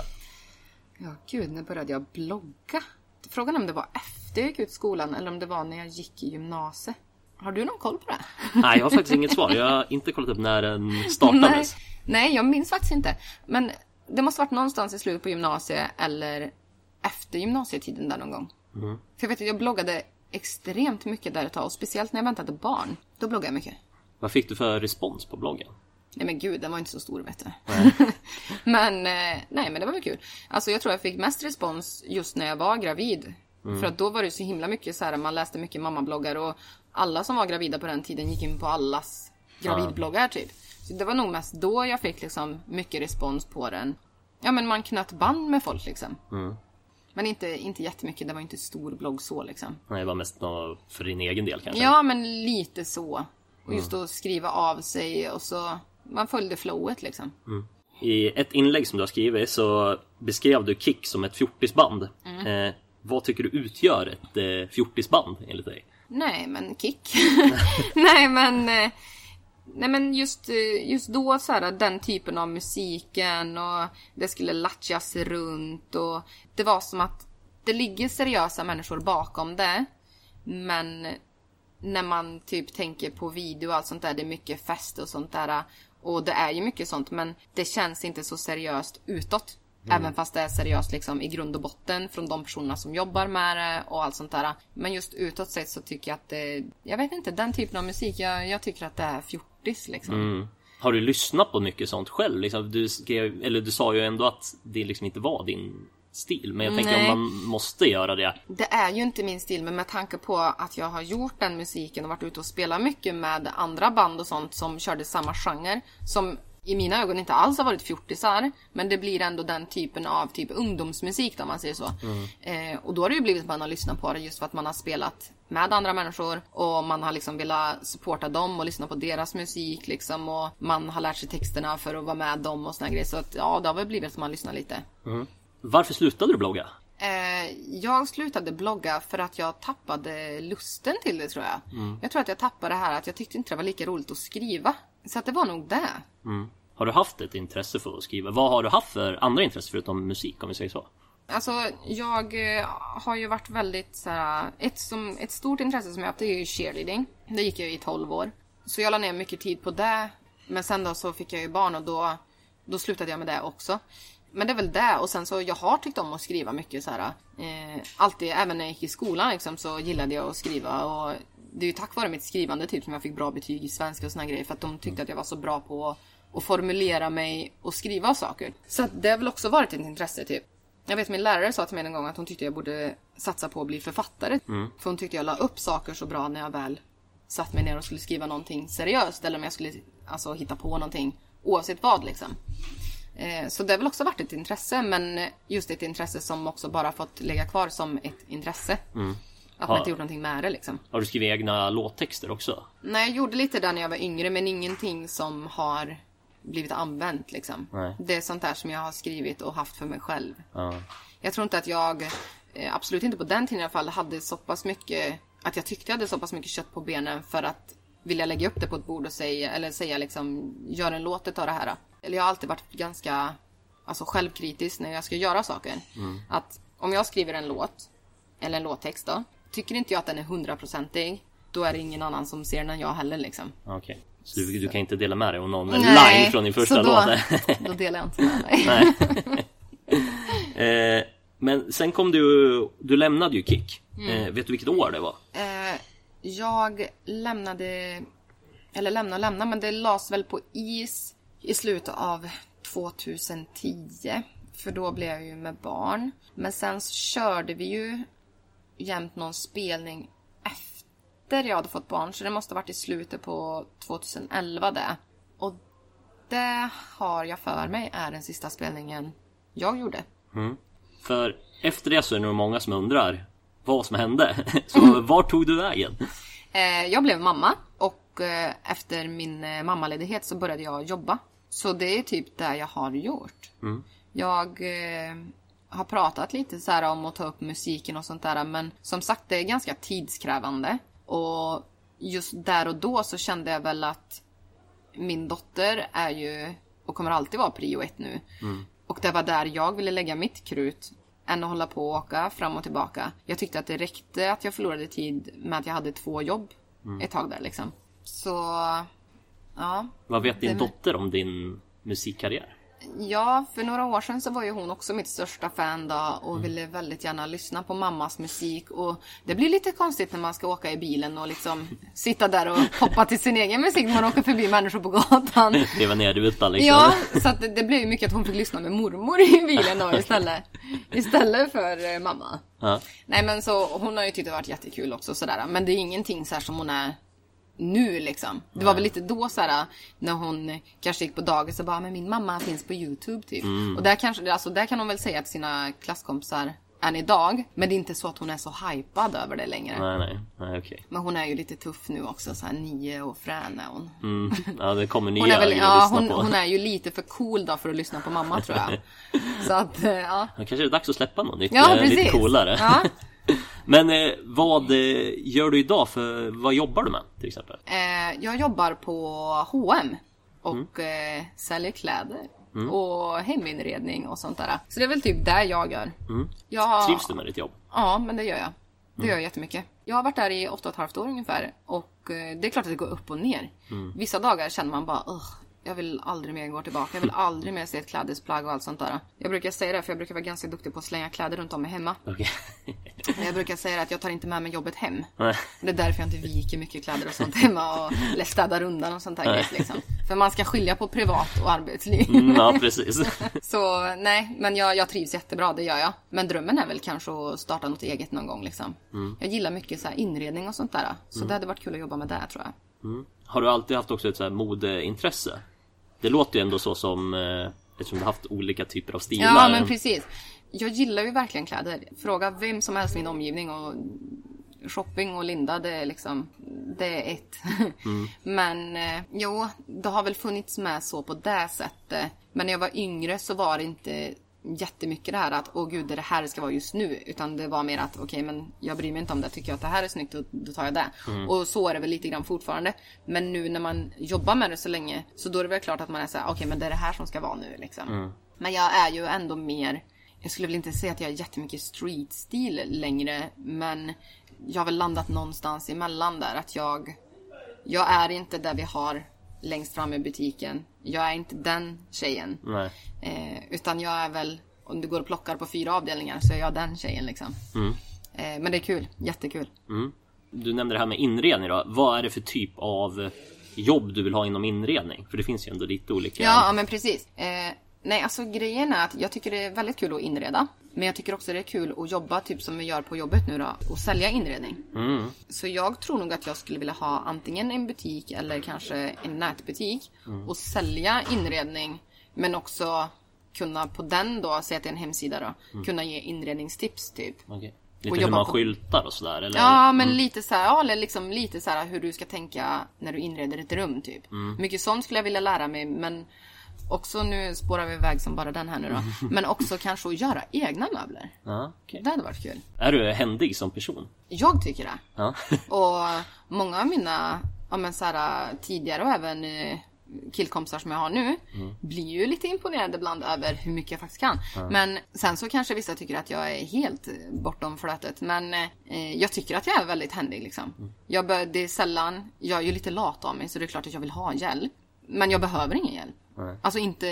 Ja gud, när började jag blogga? Frågan är om det var efter jag gick ut skolan eller om det var när jag gick i gymnasiet. Har du någon koll på det? Nej, jag har faktiskt inget svar. Jag har inte kollat upp när den Nej, startades. nej, jag minns faktiskt inte. Men det måste varit någonstans i slutet på gymnasiet eller efter gymnasietiden där någon gång. För jag vet att jag bloggade extremt mycket där ett tag och speciellt när jag väntade barn. Då bloggade jag mycket. Vad fick du för respons på bloggen? Nej men gud, den var inte så stor vet du. men eh, nej men det var väl kul. Alltså jag tror jag fick mest respons just när jag var gravid. För att då var det så himla mycket så här, man läste mycket mammabloggar och alla som var gravida på den tiden gick in på allas gravidbloggar typ. Så det var nog mest då jag fick liksom mycket respons på den. Ja men man knöt band med folk liksom. Men inte, inte jättemycket, det var inte stor blogg så liksom. Nej, det var mest för din egen del kanske? Ja, men lite så. Och just att skriva av sig och så... Man följde flowet liksom. I ett inlägg som du har skrivit så beskrev du Kick som ett fjortisband. Mm. Eh, vad tycker du utgör ett eh, fjortisband enligt dig? Nej, men kick. nej, men... eh, Nej men just, eh, just då så här, den typen av musiken och det skulle latchas runt och det var som att det ligger seriösa människor bakom det. Men när man typ tänker på video och allt sånt där, det är mycket fest och sånt där. Och det är ju mycket sånt men det känns inte så seriöst utåt. Även fast det är seriöst liksom i grund och botten från de personerna som jobbar med det och allt sånt där. Men just utåt sett så tycker jag att det, jag vet inte, den typen av musik, jag, jag tycker att det är fjortis liksom. Mm. Har du lyssnat på mycket sånt själv? Liksom, du, skrev, eller du sa ju ändå att det liksom inte var din stil. Men jag tänker Nej. om man måste göra det. Det är ju inte min stil, men med tanke på att jag har gjort den musiken och varit ute och spelat mycket med andra band och sånt som körde samma genre. Som i mina ögon inte alls har varit fjortisar. Men det blir ändå den typen av typ ungdomsmusik då, om man säger så. Eh, och då har det ju blivit att man har lyssnat på det just för att man har spelat med andra människor och man har liksom velat supporta dem och lyssna på deras musik liksom och man har lärt sig texterna för att vara med dem och såna grejer. Så att ja, det har väl blivit att man lyssnar lite. Varför slutade du blogga? Eh, jag slutade blogga för att jag tappade lusten till det tror jag. Jag tror att jag tappade det här att jag tyckte inte det var lika roligt att skriva. Så att det var nog det. Har du haft ett intresse för att skriva? Vad har du haft för andra intressen förutom musik om vi säger så? Alltså, jag eh, har ju varit väldigt så här, ett, som, ett stort intresse som jag haft det är ju cheerleading. Det gick jag i 12 år. Så jag la ner mycket tid på det. Men sen då så fick jag ju barn och då, då slutade jag med det också. Men det är väl det. Och sen så jag har tyckt om att skriva mycket så här. Eh, alltid, även när jag gick i skolan liksom, så gillade jag att skriva. Och det är ju tack vare mitt skrivande typ som jag fick bra betyg i svenska och såna grejer. För att de tyckte att jag var så bra på att, formulera mig och skriva saker. Så att det har väl också varit ett intresse typ. Jag vet min lärare sa till mig en gång att hon tyckte jag borde satsa på att bli författare. För hon tyckte jag la upp saker så bra när jag väl satt mig ner och skulle skriva någonting seriöst. Eller om jag skulle alltså, hitta på någonting oavsett vad liksom. Eh, Så det har väl också varit ett intresse men just ett intresse som också bara fått ligga kvar som ett intresse. Att man inte gjort någonting med det liksom. Har du skrivit egna låttexter också? Nej, jag gjorde lite där när jag var yngre men ingenting som har blivit använt liksom. Nej. Det är sånt där som jag har skrivit och haft för mig själv. Ja. Jag tror inte att jag, eh, absolut inte på den tiden i alla fall, hade så pass mycket, att jag tyckte jag hade så pass mycket kött på benen för att vilja lägga upp det på ett bord och säga, eller säga liksom, gör en låt utav det här. Eller jag har alltid varit ganska, alltså självkritisk när jag ska göra saker. Att om jag skriver en låt, eller en låttext då, tycker inte jag att den är hundraprocentig, då är det ingen annan som ser den än jag heller liksom. Okej. Så du, du kan inte dela med dig av någon Nej, line från din första då, låt? då delar jag inte med. Nej. eh, men sen kom du, du lämnade ju Kik. Mm. Eh, vet du vilket år det var? Eh, jag lämnade, eller lämna och lämna, men det lades väl på is i slutet av 2010. För då blev jag ju med barn. Men sen så körde vi ju jämt någon spelning efter jag hade fått barn. Så det måste ha varit i slutet på 2011 det. Och det har jag för mig är den sista spelningen jag gjorde. För efter det så är det nog många som undrar vad som hände. Så var tog du vägen? Eh, jag blev mamma och eh, efter min eh, mammaledighet så började jag jobba. Så det är typ det jag har gjort. Jag eh, har pratat lite så här om att ta upp musiken och sånt där men som sagt det är ganska tidskrävande. Och just där och då så kände jag väl att min dotter är ju och kommer alltid vara prio ett nu. Och det var där jag ville lägga mitt krut än att hålla på och åka fram och tillbaka. Jag tyckte att det räckte att jag förlorade tid med att jag hade två jobb ett tag där liksom. Så, ja. Vad vet din Det- dotter om din musikkarriär? Ja, för några år sedan så var ju hon också mitt största fan då och ville väldigt gärna lyssna på mammas musik. Och det blir lite konstigt när man ska åka i bilen och liksom sitta där och hoppa till sin egen musik när man åker förbi människor på gatan. Leva ner rutan liksom. Ja, så att det, det blev ju mycket att hon fick lyssna med mormor i bilen då istället. Istället för eh, mamma. Ja. Nej men så hon har ju tyckt det varit jättekul också sådär. Men det är ingenting så här som hon är nu liksom. Det var väl lite då så här när hon kanske gick på dagis och bara men min mamma finns på Youtube typ. Och där kanske, alltså där kan hon väl säga till sina klasskompisar än idag. Men det är inte så att hon är så hypad över det längre. Nej, nej, nej okej. Men hon är ju lite tuff nu också, så här nio och frän är hon. Mm. Ja, det kommer nya Hon är, väl, att ja, lyssna hon, på. hon är ju lite för cool då för att lyssna på mamma tror jag. Så att, eh, ja. Kanske är det dags att släppa något nytt, Ja, eh, lite precis. coolare. Ja. Men eh, vad eh, gör du idag? För vad jobbar du med till exempel? Eh, jag jobbar på H&M och eh, säljer kläder. Och heminredning och sånt där. Så det är väl typ det jag gör. Jag, Trivs du med ditt jobb? Ja, men det gör jag. Det gör jag jättemycket. Jag har varit där i åtta och ett halvt år ungefär. Och eh, det är klart att det går upp och ner. Vissa dagar känner man bara jag vill aldrig mer gå tillbaka. Jag vill aldrig mer se ett klädesplagg och allt sånt där. Jag brukar säga det för jag brukar vara ganska duktig på att slänga kläder runt om mig hemma. Okej. Jag brukar säga att jag tar inte med mig jobbet hem. Det är därför jag inte viker mycket kläder och sånt hemma och städar undan och sånt där grejer, liksom. För man ska skilja på privat och arbetsliv. Mm, ja, precis. Så nej, men jag, jag trivs jättebra, det gör jag. Men drömmen är väl kanske att starta något eget någon gång liksom. Jag gillar mycket så inredning och sånt där. Så det hade varit kul att jobba med det tror jag. Har du alltid haft också ett så modeintresse? Det låter ju ändå så som, eh, eftersom du har haft olika typer av stilar. Ja, men precis. Jag gillar ju verkligen kläder. Fråga vem som helst i min omgivning och shopping och Linda, det är liksom, det är ett. Men eh, jo, det har väl funnits med så på det sättet. Men när jag var yngre så var det inte jättemycket det här att åh gud det är det här det ska vara just nu. Utan det var mer att okej men jag bryr mig inte om det. Tycker jag att det här är snyggt då, då tar jag det. Och så är det väl lite grann fortfarande. Men nu när man jobbar med det så länge så då är det väl klart att man är såhär okej men det är det här som ska vara nu liksom. Men jag är ju ändå mer jag skulle väl inte säga att jag är jättemycket street-stil längre. Men jag har väl landat någonstans emellan där. Att jag, jag är inte där vi har längst fram i butiken. Jag är inte den tjejen. Eh, utan jag är väl, om du går och plockar på fyra avdelningar så är jag den tjejen liksom. Eh, men det är kul, jättekul. Du nämnde det här med inredning då. Vad är det för typ av jobb du vill ha inom inredning? För det finns ju ändå lite olika. Ja, ja men precis. Eh, nej, alltså grejen är att jag tycker det är väldigt kul att inreda. Men jag tycker också det är kul att jobba typ som vi gör på jobbet nu då och sälja inredning. Så jag tror nog att jag skulle vilja ha antingen en butik eller kanske en nätbutik och sälja inredning. Men också kunna på den då, säga till en hemsida då, kunna ge inredningstips typ. Och Lite hur man på- skyltar och sådär eller? Ja, men lite så här, ja, eller liksom lite så här hur du ska tänka när du inreder ett rum typ. Mycket sånt skulle jag vilja lära mig, men också nu spårar vi iväg som bara den här nu då. Men också kanske att göra egna möbler. Ja, okej. Det hade varit kul. Är du händig som person? Jag tycker det. Ja. Och många av mina, ja men så här, tidigare och även eh, killkompisar som jag har nu blir ju lite imponerade ibland över hur mycket jag faktiskt kan. Men sen så kanske vissa tycker att jag är helt eh, bortom flötet. Men eh, jag tycker att jag är väldigt händig liksom. Jag bör, det är sällan, jag är ju lite lat av mig så det är klart att jag vill ha hjälp. Men jag behöver ingen hjälp. Alltså inte,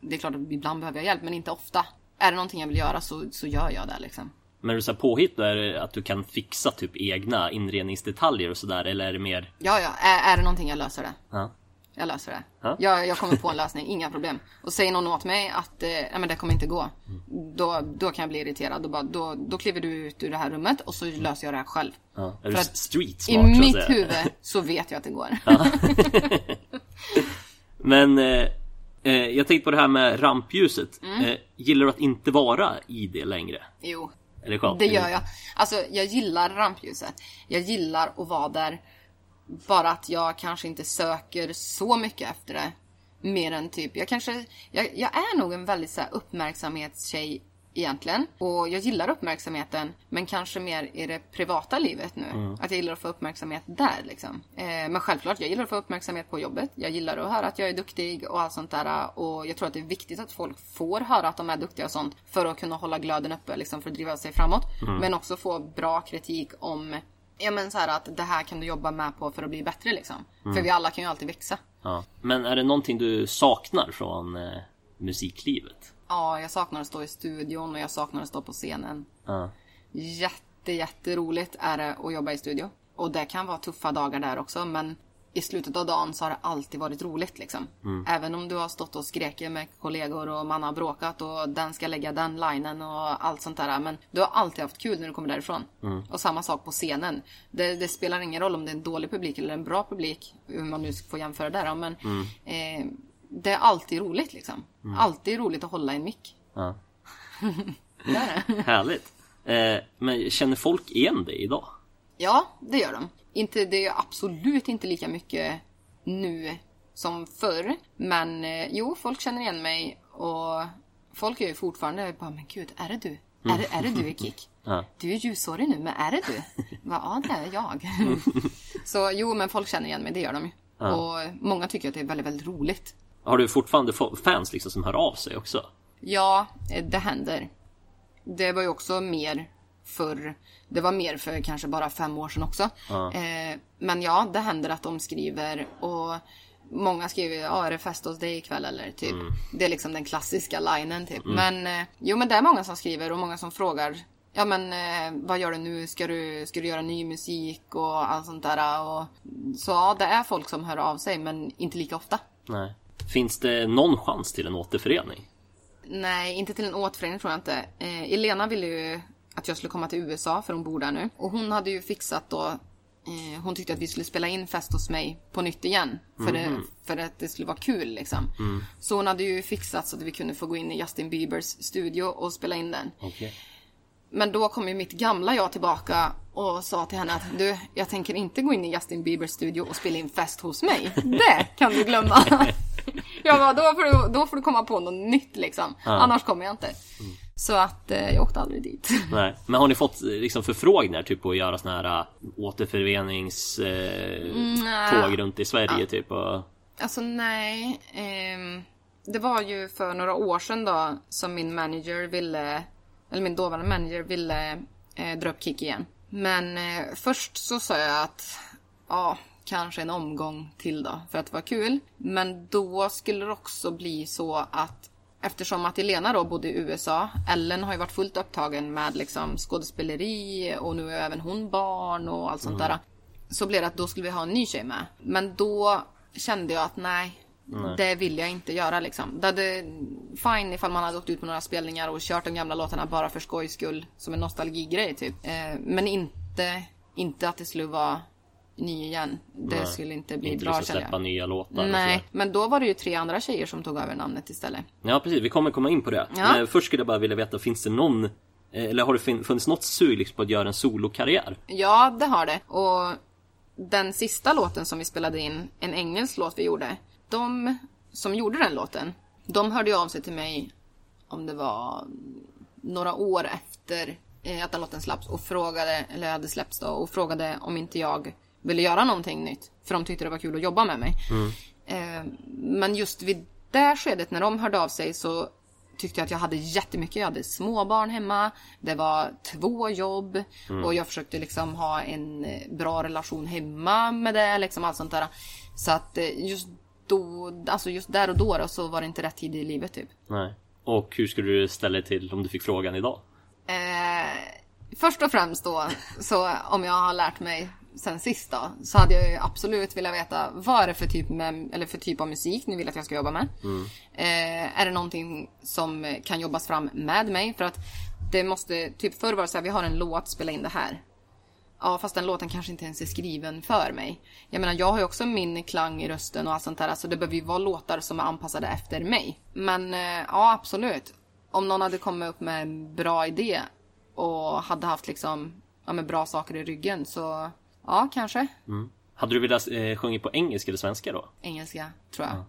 det är klart att ibland behöver jag hjälp men inte ofta. Är det någonting jag vill göra så, så gör jag det liksom. Men är du så här påhitt då? Är det att du kan fixa typ egna inredningsdetaljer och sådär? Eller är det mer... Ja, ja, är, är det någonting jag löser det. Ja. Jag löser det. Ja. Jag, jag kommer på en lösning, inga problem. Och säger någon åt mig att eh, nej, men det kommer inte gå. Då, då kan jag bli irriterad. Då, bara, då, då kliver du ut ur det här rummet och så löser jag det här själv. ja. Är du För att street I smart att mitt huvud så vet jag att det går. Men eh, eh, jag tänkte på det här med rampljuset. Mm. Eh, gillar du att inte vara i det längre? Jo, skönt? det gör jag. Alltså, jag gillar rampljuset. Jag gillar att vara där. Bara att jag kanske inte söker så mycket efter det. Mer än typ, jag kanske, jag, jag är nog en väldigt så här, uppmärksamhetstjej egentligen. Och jag gillar uppmärksamheten, men kanske mer i det privata livet nu. Att jag gillar att få uppmärksamhet där liksom. Eh, men självklart, jag gillar att få uppmärksamhet på jobbet. Jag gillar att höra att jag är duktig och allt sånt där. Och jag tror att det är viktigt att folk får höra att de är duktiga och sånt. För att kunna hålla glöden uppe, liksom för att driva sig framåt. Men också få bra kritik om Ja men så här att det här kan du jobba med på för att bli bättre liksom. För vi alla kan ju alltid växa. Ja. Men är det någonting du saknar från eh, musiklivet? Ja, jag saknar att stå i studion och jag saknar att stå på scenen. Ja. Jätte, jätteroligt är det att jobba i studio. Och det kan vara tuffa dagar där också men i slutet av dagen så har det alltid varit roligt liksom. Även om du har stått och skreket med kollegor och man har bråkat och den ska lägga den linen och allt sånt där. Men du har alltid haft kul när du kommer därifrån. Och samma sak på scenen. Det, det spelar ingen roll om det är en dålig publik eller en bra publik. Hur man nu får jämföra där men eh, det är alltid roligt liksom. Alltid roligt att hålla en mick. Ja. Det är det. Härligt. Eh, men känner folk igen dig idag? Ja, det gör de. Inte, det är absolut inte lika mycket nu som förr. Men eh, jo, folk känner igen mig och folk är ju fortfarande bara, men gud, är det du? Är, det, är det du i Kick? Ja. Du är ljushårig nu, men är det du? Va, ja, det är jag. Så jo, men folk känner igen mig, det gör de ju. Och många tycker att det är väldigt, väldigt roligt. Har du fortfarande fans liksom som hör av sig också? Ja, eh, det händer. Det var ju också mer förr. Det var mer för kanske bara fem år sedan också. Eh, men ja, det händer att de skriver och många skriver ja, är det fest hos dig ikväll eller typ. Det är liksom den klassiska linen typ. Men eh, jo, men det är många som skriver och många som frågar Ja men eh, vad gör du nu? Ska du, ska du göra ny musik och allt sånt där? Och, så ja, det är folk som hör av sig men inte lika ofta. Nej. Finns det någon chans till en återförening? Nej, inte till en återförening tror jag inte. Eh, Elena ville ju att jag skulle komma till USA för hon bor där nu. Och hon hade ju fixat då eh, hon tyckte att vi skulle spela in Fest hos mig på nytt igen. För, det, för att det skulle vara kul liksom. Så hon hade ju fixat så att vi kunde få gå in i Justin Biebers studio och spela in den. Okej. Men då kom ju mitt gamla jag tillbaka och sa till henne att du, jag tänker inte gå in i Justin Biebers studio och spela in Fest hos mig. Det kan du glömma. Jag bara, då får, du, då får du komma på något nytt liksom. Annars kommer jag inte. Så att eh, jag åkte aldrig dit. Nej. Men har ni fått eh, liksom förfrågningar typ på att göra såna här återföreningståg eh, nej. tåg runt i Sverige typ? Och... Alltså nej. ehm, det var ju för några år sedan då som min manager ville, eller min dåvarande manager ville eh, dra upp Kick igen. Men eh, först så sa jag att ja, kanske en omgång till då för att det var kul. Men då skulle det också bli så att Eftersom att Elena då bodde i USA, Ellen har ju varit fullt upptagen med liksom skådespeleri och nu är även hon barn och allt sånt där. Så blev det att då skulle vi ha en ny tjej med. Men då kände jag att nej, det vill jag inte göra liksom. Det hade, fine ifall man hade åkt ut på några spelningar och kört de gamla låtarna bara för skojs skull. Som en nostalgigrej typ. Eh, men inte, inte att det skulle vara ny igen. Det Nej. skulle inte bli Inte bra liksom släppa jag. nya låtar och Nej, men då var det ju tre andra tjejer som tog över namnet istället. Ja precis, vi kommer komma in på det. Ja. Men först skulle jag bara vilja veta, finns det någon eh, eller har det funnits något sug liksom på att göra en solokarriär? Ja, det har det. Och den sista låten som vi spelade in, en engelsk låt vi gjorde. De som gjorde den låten, de hörde ju av sig till mig om det var några år efter eh, att den låten släpps och frågade, eller hade släppts då, och frågade om inte jag ville göra någonting nytt. För de tyckte det var kul att jobba med mig. Eh, men just vid det skedet när de hörde av sig så tyckte jag att jag hade jättemycket. Jag hade småbarn hemma. Det var två jobb. Och jag försökte liksom ha en eh, bra relation hemma med det. Liksom allt sånt där. Så att eh, just då, alltså just där och då, då så var det inte rätt tid i livet typ. Nej. Och hur skulle du ställa dig till om du fick frågan idag? Eh, först och främst då, så om jag har lärt mig sen sist då, så hade jag ju absolut velat veta vad är det för typ, med, eller för typ av musik ni vill att jag ska jobba med. Eh, är det någonting som kan jobbas fram med mig? För att det måste, typ förr var det så här, vi har en låt, spela in det här. Ja, fast den låten kanske inte ens är skriven för mig. Jag menar, jag har ju också min klang i rösten och allt sånt där. Alltså det behöver ju vara låtar som är anpassade efter mig. Men eh, ja, absolut. Om någon hade kommit upp med en bra idé och hade haft liksom, ja men bra saker i ryggen så, ja kanske. Hade du velat eh, sjunga på engelska eller svenska då? Engelska, tror jag.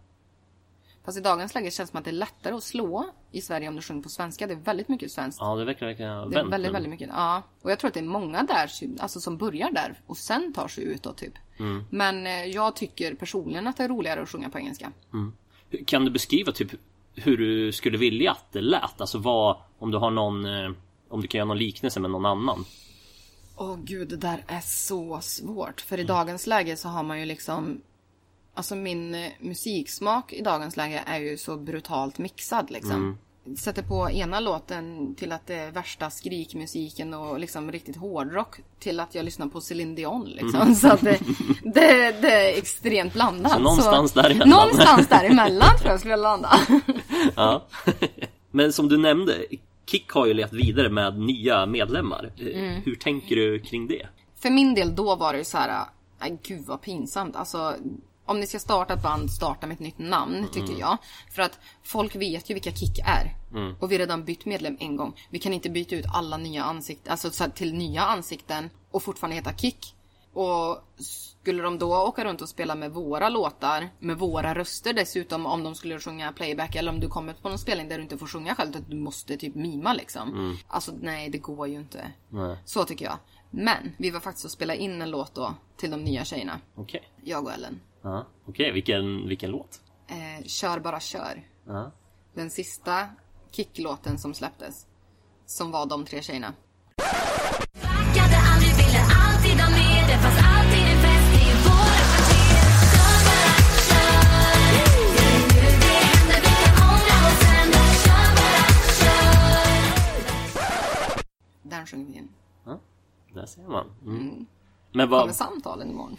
Fast i dagens läge känns det som att det är lättare att slå i Sverige om du sjunger på svenska. Det är väldigt mycket svenskt. Ja, det verkar verkligen ha Det är vänt väldigt, väldigt mycket. Ja. Och jag tror att det är många där alltså, som börjar där och sen tar sig ut då, typ. Men eh, jag tycker personligen att det är roligare att sjunga på engelska. Kan du beskriva typ hur du skulle vilja att det lät? Alltså vad, om du har någon, eh, om du kan göra någon liknelse med någon annan? Åh gud, det där är så svårt. För i dagens läge så har man ju liksom... Alltså min eh, musiksmak i dagens läge är ju så brutalt mixad liksom. Sätter på ena låten till att det är värsta skrikmusiken och liksom riktigt hårdrock till att jag lyssnar på Celine Dion liksom. Så att det, det, det är extremt blandat. Så någonstans däremellan. Någonstans däremellan tror jag skulle landa. Ja. Men som du nämnde, Kick har ju levt vidare med nya medlemmar. Eh, Hur tänker du kring det? För min del då var det ju så här, nej gud vad pinsamt. Alltså, om ni ska starta ett band, starta med ett nytt namn, tycker jag. För att folk vet ju vilka Kick är. Och vi har redan bytt medlem en gång. Vi kan inte byta ut alla nya ansikten, alltså till nya ansikten och fortfarande heta Kick. Och skulle de då åka runt och spela med våra låtar, med våra röster dessutom, om de skulle sjunga playback eller om du kommer på någon spelning där du inte får sjunga själv, att du måste typ mima liksom. Alltså nej, det går ju inte. Nej. Så tycker jag. Men vi var faktiskt och spela in en låt då till de nya tjejerna. Okej. Jag och Ellen. Ja. Okej, vilken, vilken låt? Eh, kör bara kör. Ja. Den sista kicklåten som släpptes. Som var de tre tjejerna. In. ja. Där ser man. Mm. Men vad... Kommer samtalen imorgon.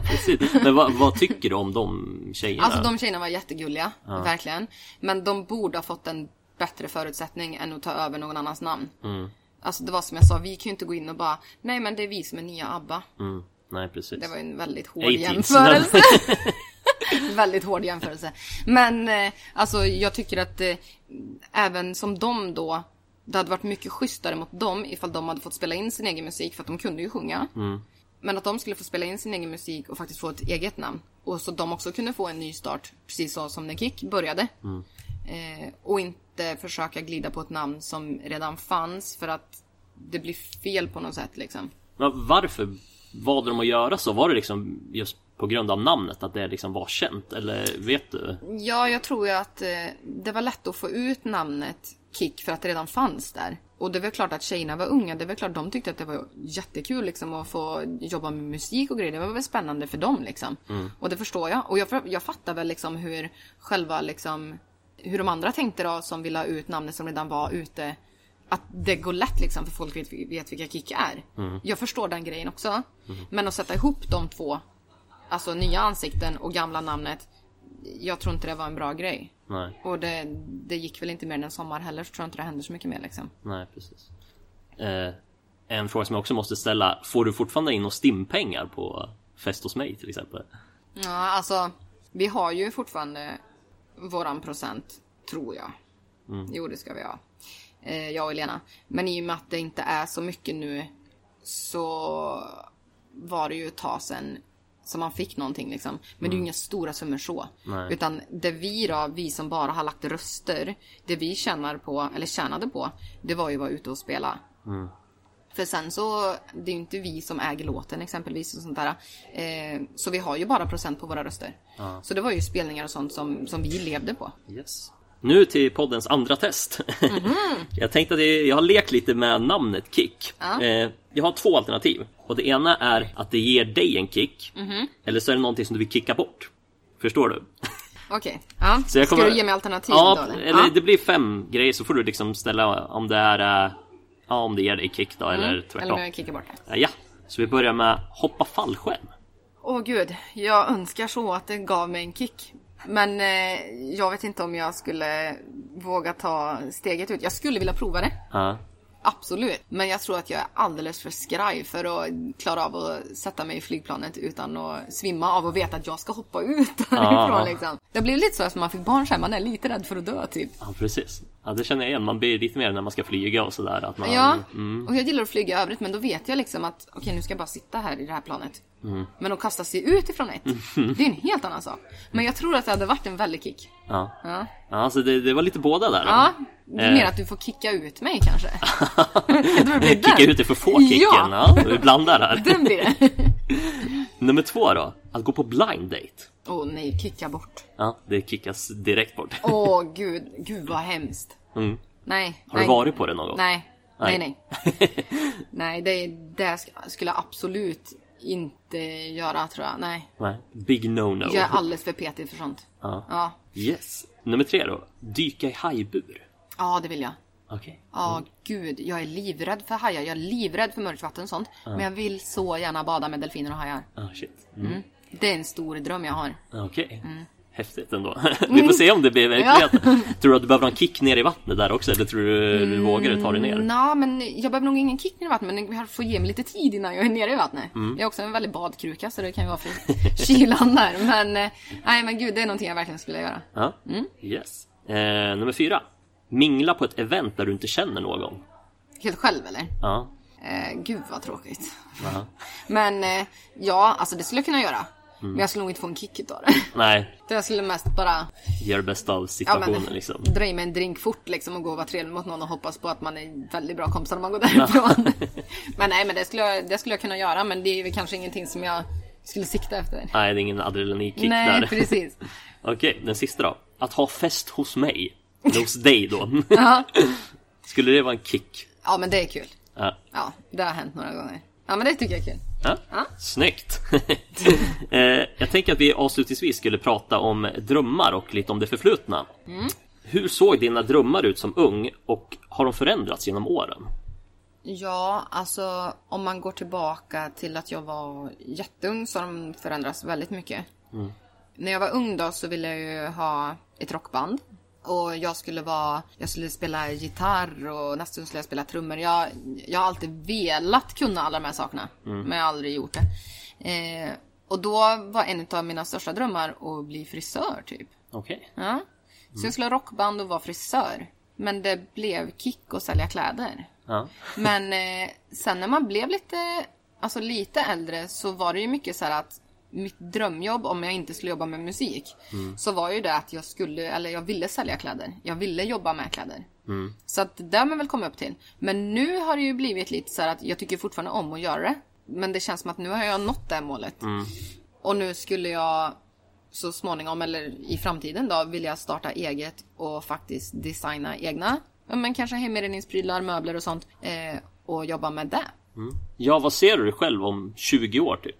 Precis. Men vad, vad tycker du om de tjejerna? Alltså de tjejerna var jättegulliga. Verkligen. Men de borde ha fått en bättre förutsättning än att ta över någon annans namn. Alltså det var som jag sa, vi kan ju inte gå in och bara Nej men det är vi som är nya ABBA. Mm. Nej, precis. Det var ju en väldigt hård 80s. jämförelse. väldigt hård jämförelse. Men eh, alltså jag tycker att eh, även som de då det hade varit mycket schysstare mot dem ifall de hade fått spela in sin egen musik för att de kunde ju sjunga. Men att de skulle få spela in sin egen musik och faktiskt få ett eget namn. Och så de också kunde få en ny start, precis så som när Kick började. Eh, och inte försöka glida på ett namn som redan fanns för att det blir fel på något sätt liksom. Men varför valde de att göra så? Var det liksom just på grund av namnet? Att det liksom var känt? Eller vet du? Ja, jag tror ju att eh, det var lätt att få ut namnet Kick för att det redan fanns där. Och det är väl klart att tjejerna var unga, det är väl klart de tyckte att det var jättekul liksom att få jobba med musik och grejer. Det var väl spännande för dem liksom. Och det förstår jag. Och jag, jag fattar väl liksom hur själva liksom hur de andra tänkte då som ville ha ut namnet som redan var ute. Att det går lätt liksom för folk vet, vet vilka Kick är. Jag förstår den grejen också. Men att sätta ihop de två, alltså nya ansikten och gamla namnet. Jag tror inte det var en bra grej. Nej, Och det, det gick väl inte mer än en sommar heller så tror jag inte det hände så mycket mer liksom. nej precis. Eh, en fråga som jag också måste ställa. Får du fortfarande in och stimpengar på fest hos mig till exempel? Ja, alltså vi har ju fortfarande våran procent, tror jag. Jo, det ska vi ha. Eh, jag och Elena. Men i och med att det inte är så mycket nu så var det ju ett tag sedan som man fick någonting liksom. Men det är ju inga stora summor så. Nej. Utan det vi då, vi som bara har lagt röster, det vi tjänar på, eller tjänade på, det var ju att vara ute och spela. För sen så, det är ju inte vi som äger låten exempelvis och sånt där. Eh, så vi har ju bara procent på våra röster. Så det var ju spelningar och sånt som, som vi levde på. Yes. Nu till poddens andra test. jag tänkte att jag, har lekt lite med namnet Kick. Ja. Eh, jag har två alternativ. Och det ena är att det ger dig en kick. Eller så är det någonting som du vill kicka bort. Förstår du? Okej, ja. Så jag kommer- Ska du ge mig alternativ ja, då eller? eller det blir fem grejer så får du liksom ställa om det är Ja, om det ger dig kick då, eller Eller tvärtom. om jag kickar bort det. Ja, så vi börjar med hoppa fallskärm. Åh gud, jag önskar så att det gav mig en kick. Men eh, jag vet inte om jag skulle våga ta steget ut. Jag skulle vilja prova det. Ja. Absolut. Men jag tror att jag är alldeles för skraj för att klara av att sätta mig i flygplanet utan att svimma av att veta att jag ska hoppa ut därifrån Ja. liksom. Det blir lite så att man fick barn sen, man är lite rädd för att dö typ. ja, precis. Ja, det känner jag igen. Man blir lite mer när man ska flyga och sådär. Att man, Ja, Mm. och jag gillar att flyga i övrigt men då vet jag liksom att okej nu ska jag bara sitta här i det här planet. Mm. Men att kasta sig ut ifrån ett, det är en helt annan sak. Men jag tror att det hade varit en väldig kick. Ja. Ja, Ja, alltså det, det var lite båda där. ja det är Eh. mer att du får kicka ut mig kanske. Kicka ut dig för få kicken. Ja. Ja, vi blandar här. Den blir det. Nummer två då. Att gå på blind date. Åh nej, kicka bort. Ja, det kickas direkt bort. Åh gud, gud vad hemskt. Mm. Nej. Har nej. du varit på det någon gång? Nej. Nej, Nej. nej. nej, det, det sk- skulle jag absolut inte göra tror jag. Nej. Nej. Big no-no. Jag är alldeles för petig för sånt. Ja. Ja, Yes. Nummer tre då. Dyka i hajbur. ja det vill jag. Okej. Ja, gud. Jag är livrädd för hajar. Jag är livrädd för mörkt vatten och sånt. Men jag vill så gärna bada med delfiner och hajar. Ah, shit. Mm. Det är en stor dröm jag har. Okej. Häftigt ändå. Vi får se om det blir verklighet. Tror du att du behöver en kick ner i vattnet där också? Eller tror du du vågar ta dig ner? Nå, men jag behöver nog ingen kick ner i vattnet. Men jag får ge mig lite tid innan jag är nere i vattnet. Mm. Jag är också en väldigt badkruka så det kan ju vara för kylan där. Men eh, nej, men gud, det är någonting jag verkligen skulle göra. Ja. Mm. Yes. Eh, nummer fyra. Mingla på ett event där du inte känner någon. Helt själv eller? Ja. Eh, gud vad tråkigt. Aha. Men eh, ja, alltså det skulle jag kunna göra. Mm. Men jag skulle nog inte få en kick utav det. Nej, jag skulle mest bara gör det bästa av ja, situationen men, liksom. dra i mig en drink fort liksom och gå och vara trevlig mot någon och hoppas på att man är väldigt bra kompisar när man går därifrån. men nej, men det skulle, jag, det skulle jag kunna göra. Men det är väl kanske ingenting som jag skulle sikta efter. Nej, det är ingen adrenalinkick nej, där. precis. Okej, den sista då. Att ha fest hos mig. Hos dig då. Ja. Skulle det vara en kick? ja, men det är kul. Ja. Ja, det har hänt några gånger. Ja, men det tycker jag är kul. Ja, Ja. Snyggt! eh, jag tänker att vi avslutningsvis skulle prata om drömmar och lite om det förflutna. Mm. Hur såg dina drömmar ut som ung och har de förändrats genom åren? Ja, alltså om man går tillbaka till att jag var jätteung så har de förändrats väldigt mycket. När jag var ung då så ville jag ju ha ett rockband. Och jag skulle vara, jag skulle spela gitarr och nästan skulle jag spela trummor. Jag, jag har alltid velat kunna alla de här sakerna. Men jag har aldrig gjort det. Eh, och då var en av mina största drömmar att bli frisör typ. Okej. Ja. Så jag skulle ha rockband och vara frisör. Men det blev kick och sälja kläder. Ja. Men eh, sen när man blev lite alltså lite äldre så var det ju mycket så här att mitt drömjobb om jag inte skulle jobba med musik så var ju det att jag skulle, eller jag ville sälja kläder. Jag ville jobba med kläder. Så att det har man väl kommit upp till. Men nu har det ju blivit lite så här att jag tycker fortfarande om att göra det. Men det känns som att nu har jag nått det målet. Och nu skulle jag så småningom eller i framtiden då vilja starta eget och faktiskt designa egna, men kanske heminredningsprylar, möbler och sånt. Eh, och jobba med det. Ja, vad ser du dig själv om 20 år typ?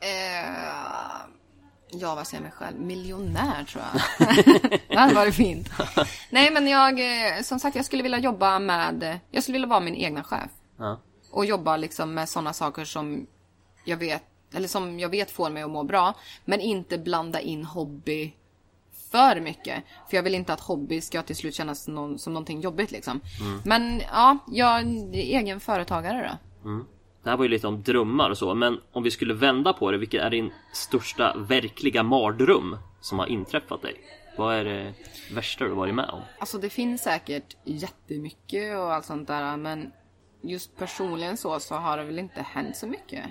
Eh, ja, vad säger jag mig själv? Miljonär tror jag. det hade varit fint. Nej, men jag, eh, som sagt, jag skulle vilja jobba med, jag skulle vilja vara min egna chef. Ja. Och jobba liksom med sådana saker som jag vet, eller som jag vet får mig att må bra. Men inte blanda in hobby för mycket. För jag vill inte att hobby ska till slut kännas någon, som någonting jobbigt liksom. Men ja, jag är egen företagare då. Det här var ju lite om drömmar och så, men om vi skulle vända på det, vilket är din största verkliga mardröm som har inträffat dig? Vad är det värsta du varit med om? Alltså det finns säkert jättemycket och allt sånt där men just personligen så, så har det väl inte hänt så mycket.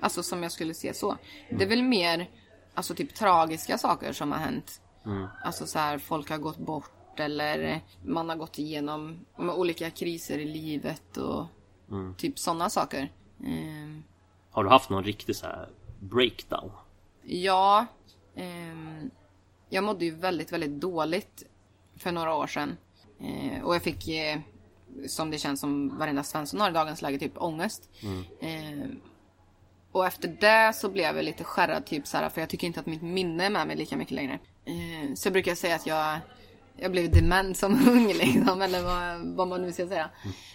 Alltså som jag skulle se så. Det är väl mer alltså typ tragiska saker som har hänt. Alltså så här, folk har gått bort eller man har gått igenom olika kriser i livet och typ sådana saker. Ehm, Har du haft någon riktig så här breakdown? Ja. ehm, jag mådde ju väldigt, väldigt dåligt för några år sedan. Eh, och jag fick, eh, som det känns som varenda Svensson har i dagens läge, typ ångest. Ehm, och efter det så blev jag lite skärrad, typ så här, för jag tycker inte att mitt minne är med mig lika mycket längre. Eh, så jag brukar säga att jag, jag blev dement som ung liksom, eller vad, vad man nu ska säga.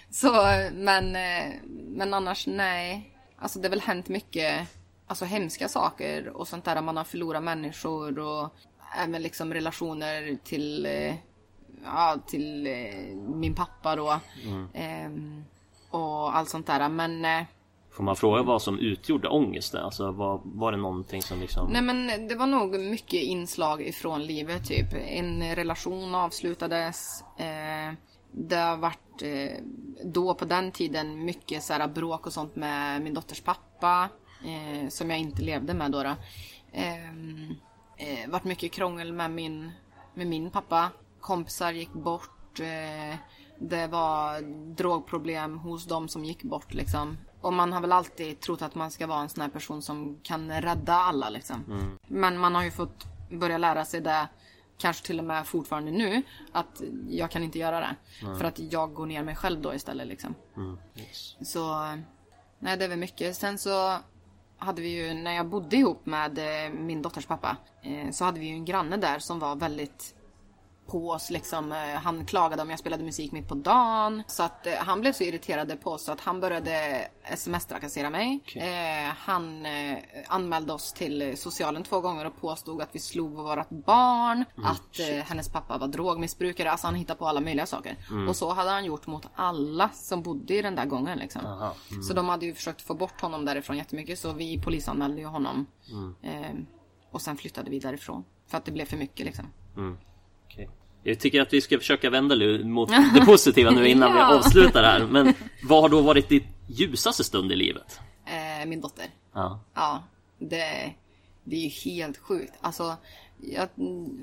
Så, men, eh, men annars nej. Alltså det har väl hänt mycket alltså, hemska saker och sånt där. Man har förlorat människor och även liksom relationer till, eh, ja, till eh, min pappa då. Ehm, och allt sånt där. Men Får man fråga vad som utgjorde ångesten? Alltså var, var det någonting som liksom... Nej men det var nog mycket inslag ifrån livet typ. En relation avslutades. Eh, det har varit eh, då på den tiden mycket så här, bråk och sånt med min dotters pappa. Eh, som jag inte levde med då. då. Eh, eh, varit mycket krångel med min, med min pappa. Kompisar gick bort. Eh, det var drogproblem hos dem som gick bort liksom. Och man har väl alltid trott att man ska vara en sån här person som kan rädda alla liksom. Men man har ju fått börja lära sig det, kanske till och med fortfarande nu, att jag kan inte göra det. För att jag går ner mig själv då istället liksom. Yes. Så, nej det är väl mycket. Sen så hade vi ju, när jag bodde ihop med eh, min dotters pappa, eh, så hade vi ju en granne där som var väldigt på oss liksom. Eh, Han klagade om jag spelade musik mitt på dagen. Så att eh, han blev så irriterad på oss så att han började sms-trakassera mig. Eh, han eh, anmälde oss till socialen två gånger och påstod att vi slog vårt barn. att eh, hennes pappa var drogmissbrukare. Alltså han hittade på alla möjliga saker. Och så hade han gjort mot alla som bodde i den där gången liksom. Aha. Så de hade ju försökt få bort honom därifrån jättemycket. Så vi polisanmälde ju honom. Eh, och sen flyttade vi därifrån. För att det blev för mycket liksom. Okej. Jag tycker att vi ska försöka vända mot det positiva nu innan vi Ja. avslutar här. Men vad har då varit ditt ljusaste stund i livet? Eh, min dotter. Ja. Ja, det, det är ju helt sjukt. Alltså, jag,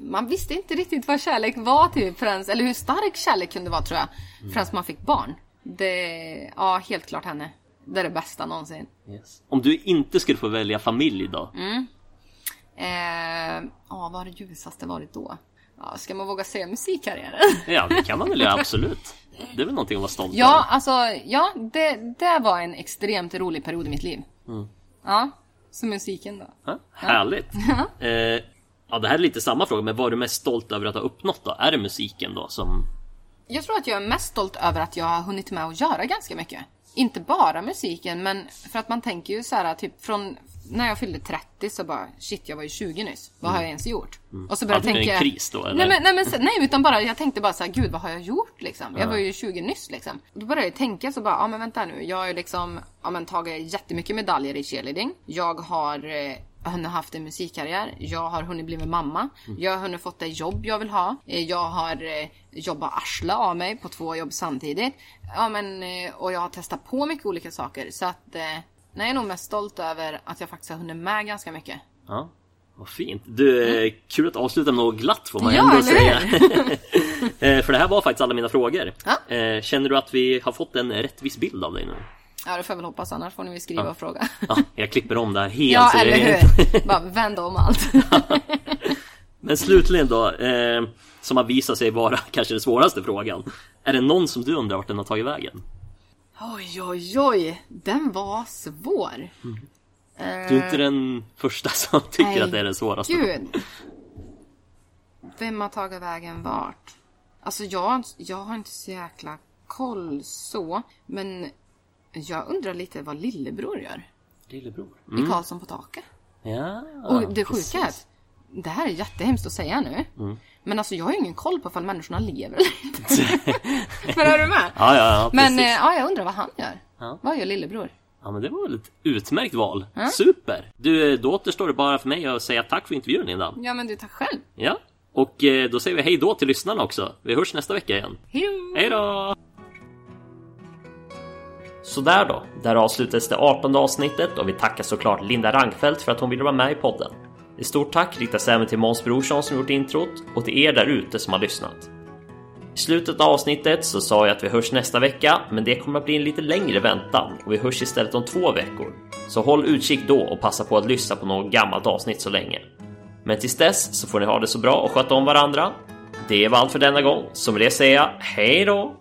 man visste inte riktigt vad kärlek var typ förrän, eller hur stark kärlek kunde vara tror jag. Förrän man fick barn. Det, ja helt klart henne. Det är det bästa någonsin. Yes. Om du inte skulle få välja familj då? Mm. Eh, ja, vad har det ljusaste varit då? Ja, ska man våga säga musikkarriären? Ja, det kan man väl göra, absolut. Det är väl någonting att vara stolt Ja, över. alltså, ja, det, det var en extremt rolig period i mitt liv. Ja, så musiken då. Ja, härligt. eh, ja, det här är lite samma fråga, men vad är du mest stolt över att ha uppnått då? Är det musiken då som... Jag tror att jag är mest stolt över att jag har hunnit med att göra ganska mycket. Inte bara musiken, men för att man tänker ju så här typ från när jag fyllde 30 så bara shit, jag var ju 20 nyss. Vad har jag ens gjort? Och så började Hade jag tänka... en kris då, eller? Nej, men, nej, men, nej, utan bara jag tänkte bara så här, gud vad har jag gjort liksom? Jag var ju 20 nyss liksom. Då började jag tänka så bara, ja men vänta nu. Jag har ju liksom, ja men tagit jättemycket medaljer i cheerleading. Jag har eh, jag har haft en musikkarriär. Jag har hunnit bli med mamma. Jag har hunnit fått det jobb jag vill ha. Eh, Jag har eh, jobbat arsla av mig på två jobb samtidigt. Ja men, eh, och jag har testat på mycket olika saker. Så att, Nej, jag är nog mest stolt över att jag faktiskt har hunnit med ganska mycket. Ja, vad fint. Du, eh, kul att avsluta med något glatt får man Ja, ändå säga. Eh, För det här var faktiskt alla mina frågor. Ja. Eh, Känner du att vi har fått en rättvis bild av dig nu? Ja, det får jag väl hoppas, annars får ni väl skriva och fråga. Ja, jag klipper om det här helt. Ja, eller hur? Bara vända om allt. Men slutligen då, eh, som har visat sig vara kanske den svåraste frågan. Är det någon som du undrar vart den har tagit vägen? Oj, oj, oj. Den var svår. Du är inte den första som tycker Nej, att det är den svåraste. Gud. Vem har tagit vägen vart? Alltså jag, jag har inte så jäkla koll så. Men jag undrar lite vad lillebror gör. Lillebror. I Karlsson på taket. Ja, Och det sjuka är att det här är jättehemskt att säga nu. Men alltså jag har ju ingen koll på ifall människorna lever eller inte. men är du med? Ja, ja, ja, Men eh, ja, jag undrar vad han gör. Ja. Vad gör lillebror? Ja, men det var väl ett utmärkt val. Super! Du, då återstår det bara för mig att säga tack för intervjun, Linda. Ja men du, tack själv. Ja, och eh, då säger vi hej då till lyssnarna också. Vi hörs nästa vecka igen. Hej då! Sådär då, där avslutades det 18 avsnittet och vi tackar såklart Linda Rangfeldt för att hon ville vara med i podden. Ett stort tack riktas även till Måns Brorsson som gjort introt och till er där ute som har lyssnat. I slutet av avsnittet så sa jag att vi hörs nästa vecka, men det kommer att bli en lite längre väntan och vi hörs istället om två veckor. Så håll utkik då och passa på att lyssna på något gammalt avsnitt så länge. Men tills dess så får ni ha det så bra och sköta om varandra. Det var allt för denna gång, så med det säger jag hej då!